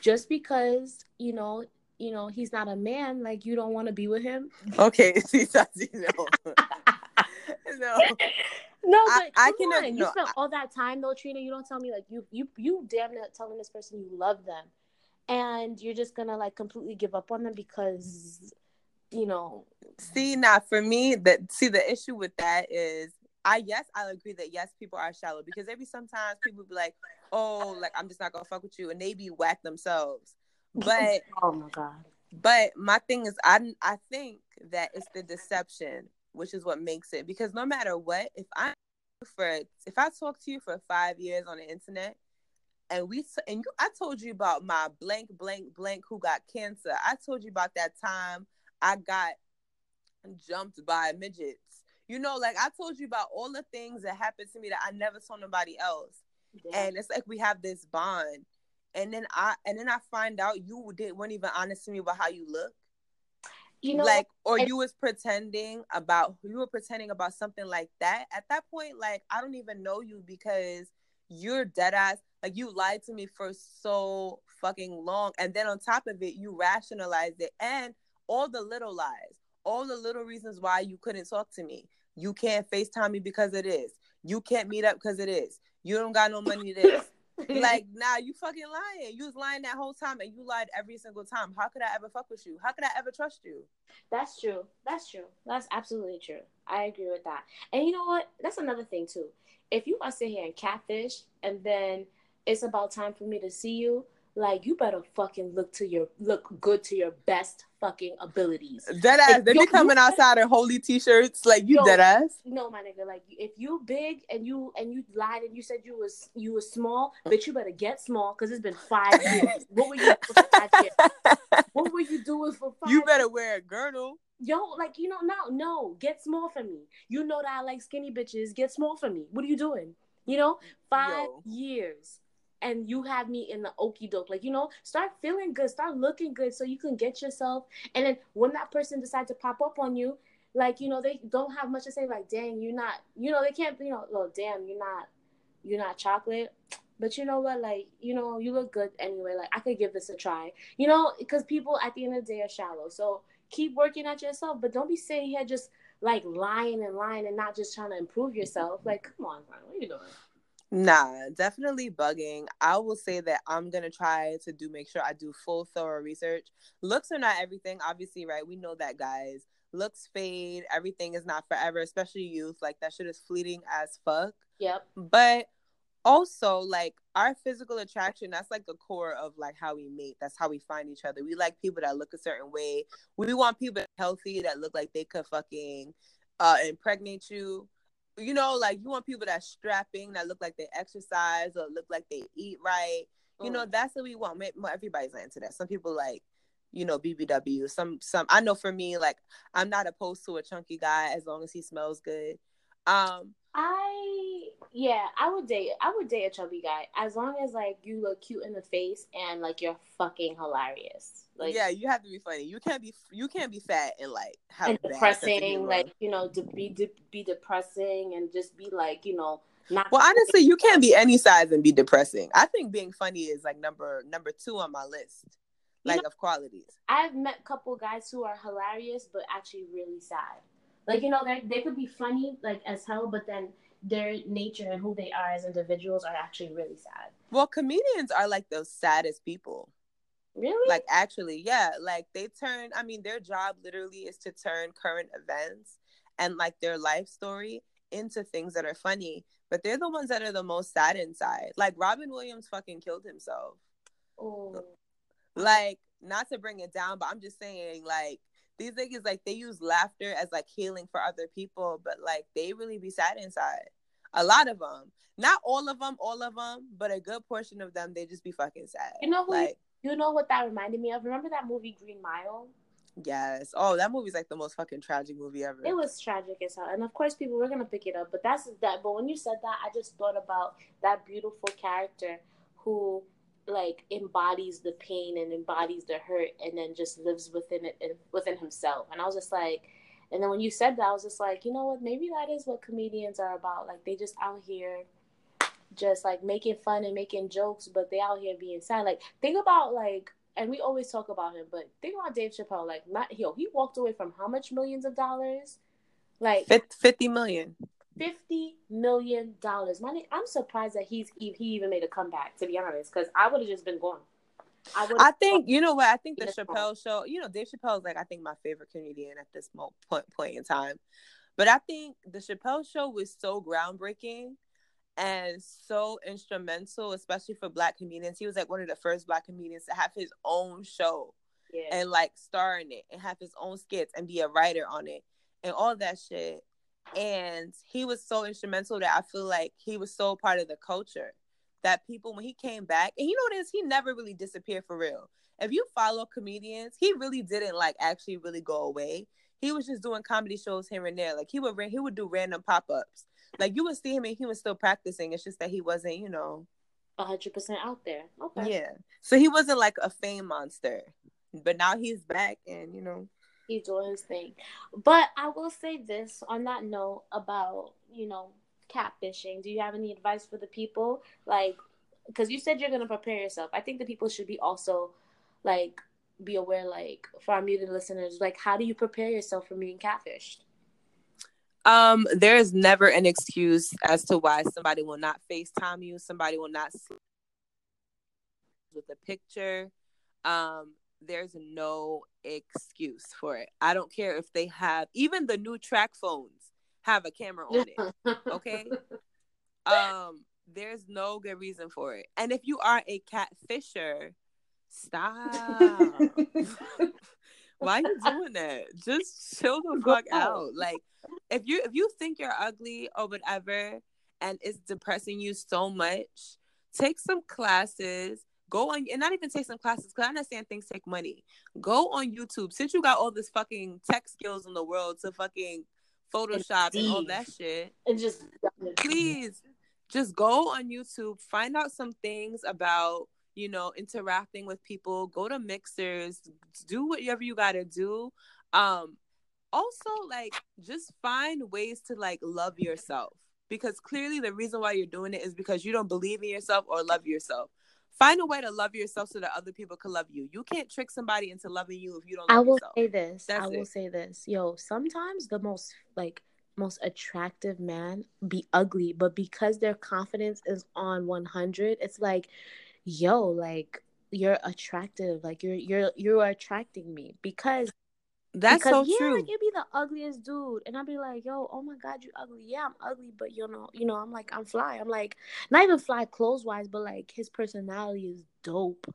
Just because, you know, you know, he's not a man, like you don't want to be with him. Okay, see, Tati, no, no. No, but I cannot- on. no, you spent all that time though, Trina. You don't tell me like you you you damn near telling this person you love them, and you're just gonna like completely give up on them because you know See, now for me, that see the issue with that is, I yes, I'll agree that yes, people are shallow because maybe sometimes people be like, oh, like I'm just not gonna fuck with you, and they be whack themselves. But oh my god. but my thing is, I I think that it's the deception, which is what makes it because no matter what, if I for if I talk to you for five years on the internet. And we and you, I told you about my blank, blank, blank who got cancer. I told you about that time I got jumped by midgets. You know, like I told you about all the things that happened to me that I never told nobody else. Yeah. And it's like we have this bond. And then I and then I find out you didn't weren't even honest to me about how you look. you know, like or you was pretending about you were pretending about something like that. At that point, like I don't even know you because you're dead ass like you lied to me for so fucking long. And then on top of it, you rationalized it and all the little lies, all the little reasons why you couldn't talk to me. You can't FaceTime me because it is. You can't meet up because it is. You don't got no money to this. like, nah, you fucking lying. You was lying that whole time and you lied every single time. How could I ever fuck with you? How could I ever trust you? That's true. That's true. That's absolutely true. I agree with that. And you know what? That's another thing too. If you are sit here and catfish and then it's about time for me to see you, like you better fucking look to your look good to your best fucking abilities. Dead ass. Like, They yo, be coming you- outside in holy t-shirts. Like you Yo. dead ass. No, my nigga, like if you big and you and you lied and you said you was you was small, bitch, you better get small because it's been five years. What were you doing for five years? What were you doing for five You better wear a girdle. Yo, like you know, no, no, get small for me. You know that I like skinny bitches. Get small for me. What are you doing? You know, five Yo. years, and you have me in the okey doke. Like you know, start feeling good, start looking good, so you can get yourself. And then when that person decides to pop up on you, like you know they don't have much to say like dang you're not you know they can't you know well damn you're not you're not chocolate. But you know what? Like you know you look good anyway. Like i could give this a try. You know because people at the end of the day are shallow. So keep working at yourself but don't be sitting here just like lying and lying and not just trying to improve yourself. Like come on what are you doing Nah, definitely bugging. I will say that I'm gonna try to do make sure I do full thorough research. Looks are not everything, obviously, right? We know that, guys. Looks fade. Everything is not forever, especially youth. Like that shit is fleeting as fuck. Yep. But also, like our physical attraction, that's like the core of like how we mate. That's how we find each other. We like people that look a certain way. We want people healthy that look like they could fucking uh impregnate you you know, like you want people that strapping, that look like they exercise or look like they eat right. You mm. know, that's what we want. Everybody's not into that. Some people like, you know, BBW. Some, some. I know for me, like, I'm not opposed to a chunky guy as long as he smells good. Um, I yeah, I would date I would date a chubby guy as long as like you look cute in the face and like you're fucking hilarious. Like yeah, you have to be funny. You can't be you can't be fat and like have and depressing, like you know, to be de- be depressing and just be like you know. Not well, honestly, you can't be any size and be depressing. I think being funny is like number number two on my list, like you know, of qualities. I've met a couple guys who are hilarious but actually really sad. Like you know, they they could be funny like as hell, but then their nature and who they are as individuals are actually really sad. Well, comedians are like the saddest people. Really? Like actually, yeah. Like they turn. I mean, their job literally is to turn current events and like their life story into things that are funny. But they're the ones that are the most sad inside. Like Robin Williams fucking killed himself. Oh. Like not to bring it down, but I'm just saying like these niggas like they use laughter as like healing for other people, but like they really be sad inside. A lot of them, not all of them, all of them, but a good portion of them, they just be fucking sad. You know who? Like, you, you know what that reminded me of? Remember that movie Green Mile? Yes. Oh, that movie's like the most fucking tragic movie ever. It was tragic as hell, and of course, people were gonna pick it up. But that's that. But when you said that, I just thought about that beautiful character who like embodies the pain and embodies the hurt and then just lives within it and within himself. And i was just like and then when you said that i was just like you know what? Maybe that is what comedians are about. Like they just out here just like making fun and making jokes but they out here being sad. Like think about like and we always talk about him but think about dave chappelle. Like not yo he walked away from how much millions of dollars? Like 50 million fifty million dollars. Money. I'm surprised that he's he even made a comeback. To be honest, because I would have just been gone. I, I think you know what I think the Chappelle show. You know, Dave Chappelle is like I think my favorite comedian at this point point in time. But I think the Chappelle show was so groundbreaking and so instrumental, especially for Black comedians. He was like one of the first Black comedians to have his own show yeah. and like star in it and have his own skits and be a writer on it and all that shit and he was so instrumental that I feel like he was so part of the culture that people when he came back and you know this he never really disappeared for real. If you follow comedians, he really didn't like actually really go away. He was just doing comedy shows here and there. Like he would he would do random pop ups. Like you would see him and he was still practicing. It's just that he wasn't, you know, hundred percent out there. Okay. Yeah. So he wasn't like a fame monster, but now he's back, and you know, he's doing his thing. But I will say this on that note about, you know, catfishing. Do you have any advice for the people? Like, because you said you're going to prepare yourself. I think the people should be also, like, be aware, like, for our muted listeners, like, how do you prepare yourself for being catfished? Um, there is never an excuse as to why somebody will not FaceTime you, somebody will not see with a picture. Um, there's no excuse for it. I don't care if they have even the new track phones have a camera on it. Okay. um, there's no good reason for it. And if you are a catfisher, stop. Why are you doing that? Just chill the fuck out. Like if you if you think you're ugly or whatever and it's depressing you so much, take some classes Go on and not even take some classes because I understand things take money. Go on YouTube since you got all this fucking tech skills in the world to fucking Photoshop Indeed. and all that shit. And just please just go on YouTube, find out some things about you know interacting with people. Go to mixers, do whatever you gotta do. Um, also like just find ways to like love yourself because clearly the reason why you're doing it is because you don't believe in yourself or love yourself find a way to love yourself so that other people can love you you can't trick somebody into loving you if you don't I will yourself. say this. That's I will it. say this. Yo, sometimes the most like most attractive man be ugly, but because their confidence is on 100, it's like, yo, like you're attractive. Like you're you're you're attracting me because that's because, so yeah, true Like, you'd be the ugliest dude, and I'd be like, "Yo, oh my god, you ugly." Yeah, I'm ugly, but you know, you know, I'm like, I'm fly. I'm like, not even fly clothes wise, but like his personality is dope.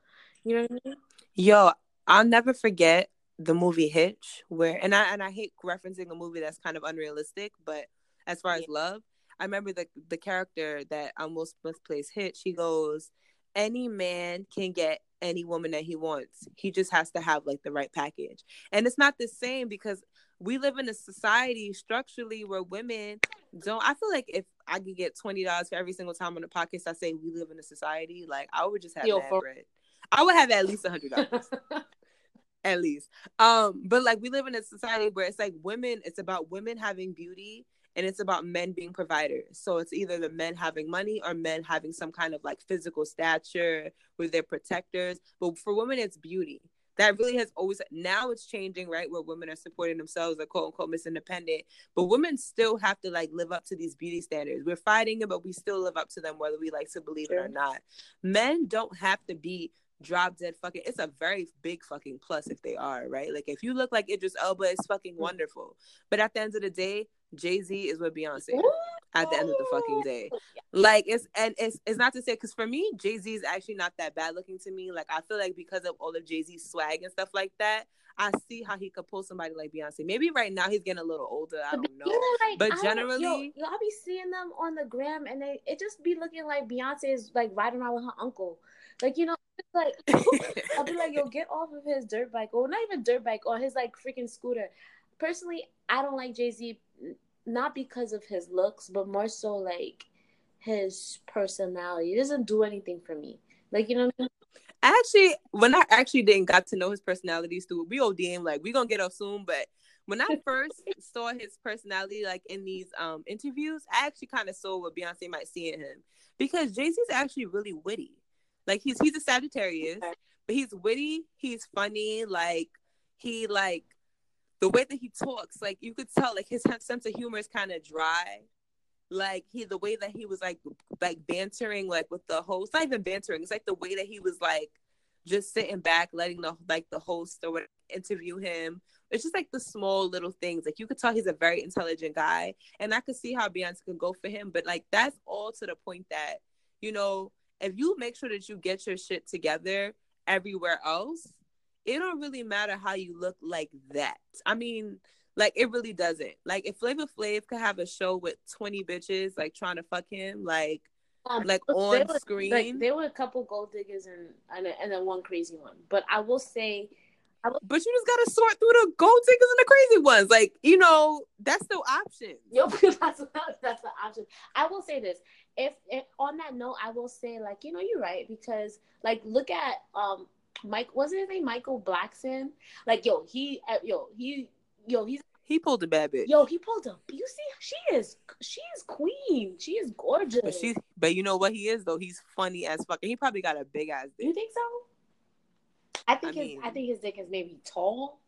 You know what I mean? Yo, I'll never forget the movie Hitch, where and I and I hate referencing a movie that's kind of unrealistic, but as far as love, I remember the the character that um, almost must plays Hitch. He goes, "Any man can get any woman that he wants. He just has to have like the right package." And it's not the same because we live in a society structurally where women don't. I feel like if I could get twenty dollars for every single time on the podcast I say we live in a society, like I would just have Yo, for- bread. I would have at least a hundred dollars at least. Um, but like we live in a society where it's like women, it's about women having beauty and it's about men being providers. So it's either the men having money or men having some kind of like physical stature where they're protectors. But for women, it's beauty. That really has always now it's changing, right? Where women are supporting themselves, are quote unquote Miss Independent, but women still have to like live up to these beauty standards. We're fighting it, but we still live up to them, whether we like to believe it or not. Men don't have to be drop dead fucking it's a very big fucking plus if they are right like if you look like idris elba it's fucking mm. wonderful but at the end of the day jay-z is with beyonce at the end of the fucking day. Like it's and it's it's not to say because for me jay-z is actually not that bad looking to me. Like i feel like because of all of jay-z's swag and stuff like that i see how he could pull somebody like beyonce. Maybe right now he's getting a little older i don't know, like, But I generally- yo, yo, I'll be seeing them on the gram, and they it just be looking like Beyonce is like riding around with her uncle, like you know, like I'll be like, yo, get off of his dirt bike, or not even dirt bike, or his like freaking scooter. Personally, I don't like Jay Z, not because of his looks, but more so like his personality. It doesn't do anything for me. Like you know, what I mean? actually when I actually didn't got to know his personality through we ODM like we gonna get up soon but when I first saw his personality like in these um interviews I actually kind of saw what Beyonce might see in him because Jay Z's actually really witty like he's he's a Sagittarius but he's witty he's funny like he like the way that he talks like you could tell like his sense of humor is kind of dry. Like he the way that he was like like bantering like with the host not even bantering it's like the way that he was like just sitting back letting the like the host or interview him. It's just like the small little things. Like you could tell he's a very intelligent guy and i could see how beyonce could go for him but like that's all to the point that you know if you make sure that you get your shit together everywhere else it don't really matter how you look like that i mean like it really doesn't. Like if Flavor Flav could have a show with twenty bitches like trying to fuck him, like Um, like on was- screen. like there were a couple gold diggers and and, and then one crazy one. But I will say, I will... but you just gotta sort through the gold diggers and the crazy ones. Like you know, that's still options. yo, that's that's the option. I will say this. If, if on that note, I will say like you know you're right because like look at um Mike wasn't his name Michael Blackson like yo he uh, yo he yo he's He pulled a bad bitch. yo he pulled a. you see she is she is queen she is gorgeous But she, but you know what he is though. He's funny as fuck. And he probably got a big ass dick. you think so I think I his mean- I think his dick is maybe tall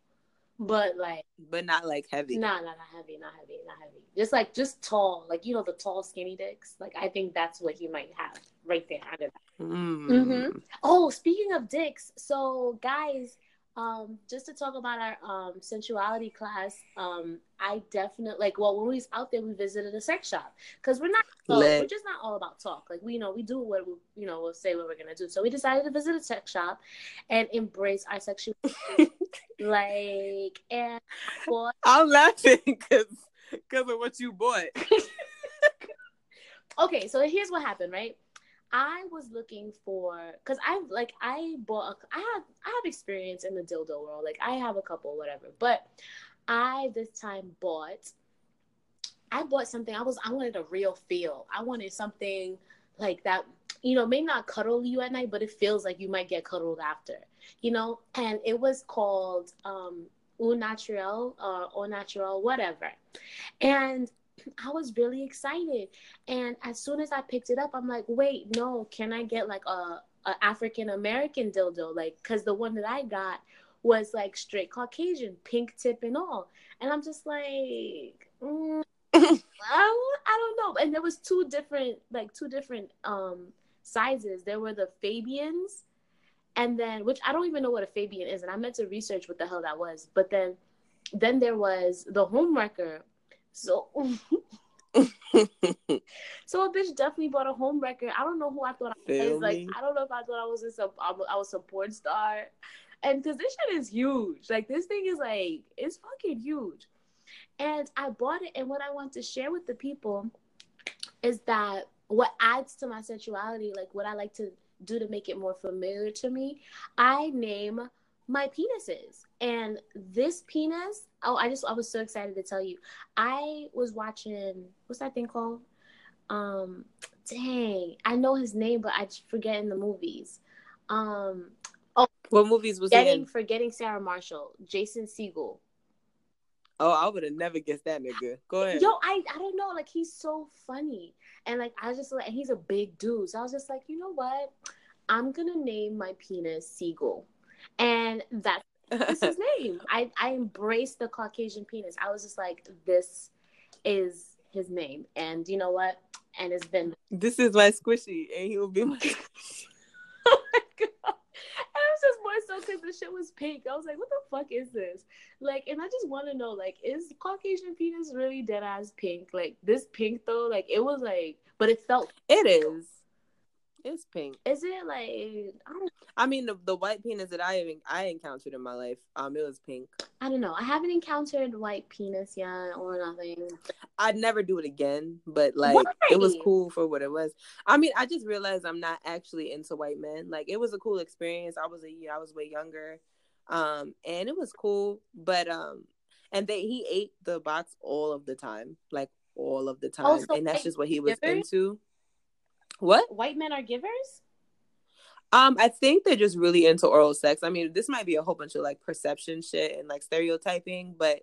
but like but not like heavy. Nah, nah, not heavy, not heavy, not heavy. Just like just tall, like you know the tall skinny dicks. Like I think that's what he might have right there under that. Mm. Mhm. Oh, speaking of dicks, so guys, um, just to talk about our um sensuality class, um, I definitely like. Well, when we was out there, we visited a sex shop because we're not. well, we're just not all about talk. Like we, you know, we do what we, you know, we'll say what we're gonna do. So we decided to visit a sex shop and embrace our sexuality. like, and well, I'm laughing because because of what you bought. okay so here's what happened right i was looking for because I've like i bought a, i have i have experience in the dildo world like i have a couple whatever but i this time bought i bought something i was i wanted a real feel i wanted something like that you know may not cuddle you at night but it feels like you might get cuddled after you know and it was called um au naturel or au natural, whatever. And I was really excited. And as soon as I picked it up, I'm like, wait, no, can I get like a, a African American dildo? Like, cause the one that I got was like straight Caucasian, pink tip and all. And I'm just like, mm, I, don't, I don't know. And there was two different, like two different um sizes. There were the Fabians, and then which I don't even know what a Fabian is, and I meant to research what the hell that was. But then, then there was the homewrecker. So. so a bitch definitely bought a home wrecker. I don't know who I thought I was. Like I don't know if I thought I was a sub, I was a porn star, and because this shit is huge. Like this thing is like it's fucking huge, and I bought it. And what I want to share with the people is that what adds to my sexuality, like what I like to do to make it more familiar to me, I name my penises. And this penis, oh, I just I was so excited to tell you. I was watching what's that thing called? Um dang, I know his name, but I forget in the movies. Um oh what movies was getting he in? Forgetting Sarah Marshall, Jason Segel. Oh, I would have never guessed that nigga. Go ahead. Yo, I, I don't know. Like he's so funny. And like I just like he's a big dude. So I was just like, you know what? I'm gonna name my penis Seagull. And that's his name. I, I embraced the Caucasian penis. I was just like, this is his name. And you know what? And it's been This is my squishy, and he will be my oh my god I was just more so because the shit was pink. I was like, what the fuck is this? Like, and I just want to know, like, is Caucasian penis really dead ass pink? Like, this pink though, like, it was like, but it felt. It is. It's pink. Is it like I don't I mean the, the white penis that I even I encountered in my life, um, it was pink. I don't know. I haven't encountered white penis yet or nothing. I'd never do it again, but like Why? it was cool for what it was. I mean, I just realized I'm not actually into white men. Like it was a cool experience. I was a year I was way younger. Um, and it was cool, but um and they he ate the box all of the time. Like all of the time. Oh, so and that's just what he was into. What? White men are givers? Um, I think they're just really into oral sex. I mean, this might be a whole bunch of like perception shit and like stereotyping, but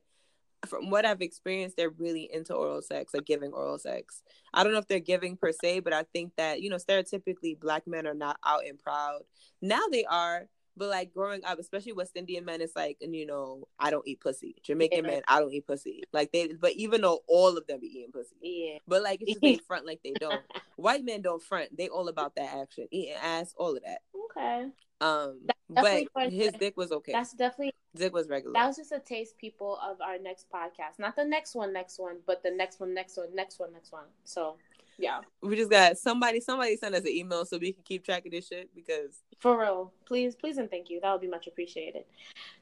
from what I've experienced, they're really into oral sex, like giving oral sex. I don't know if they're giving per se, but I think that, you know, stereotypically black men are not out and proud. Now they are, but like growing up, especially West Indian men, it's like, and you know, I don't eat pussy. Jamaican yeah. men, I don't eat pussy. Like they, but even though all of them be eating pussy, yeah. But like it's just they front like they don't. White men don't front. They all about that action, eating ass, all of that. Okay. Um, but his dick was okay. That's definitely dick was regular. That was just a taste, people, of our next podcast. Not the next one, next one, but the next one, next one, next one, next one. So yeah. We just got somebody somebody send us an email so we can keep track of this shit because for real. Please, please and thank you. That would be much appreciated.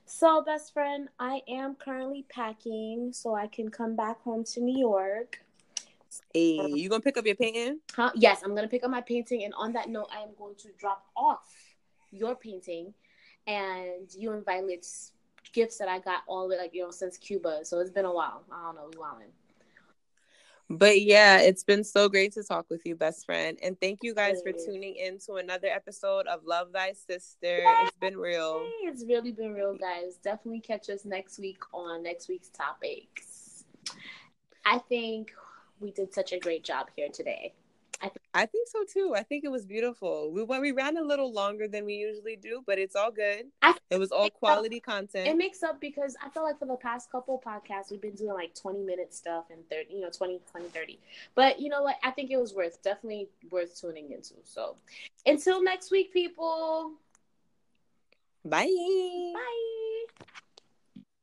So best friend, I am currently packing so I can come back home to New York. Hey, you gonna pick up your painting? Huh? Yes, I'm gonna pick up my painting and on that note I am going to drop off your painting and you and Violet's gifts that I got all the like you know since Cuba. So it's been a while. I don't know, we wildin'. But yeah, it's been so great to talk with you, best friend. And thank you guys for tuning in to another episode of Love Thy Sister. Yay! It's been real. It's really been real, guys. Definitely catch us next week on next week's topics. I think we did such a great job here today. I think, I think so too. I think it was beautiful. We we ran a little longer than we usually do, but it's all good. I, it was all quality up, content. It makes up because I feel like for the past couple podcasts we've been doing like 20 minute stuff and 30, you know, 20, 20, 30. But you know what? I think it was worth definitely worth tuning into. So until next week, people. Bye. Bye.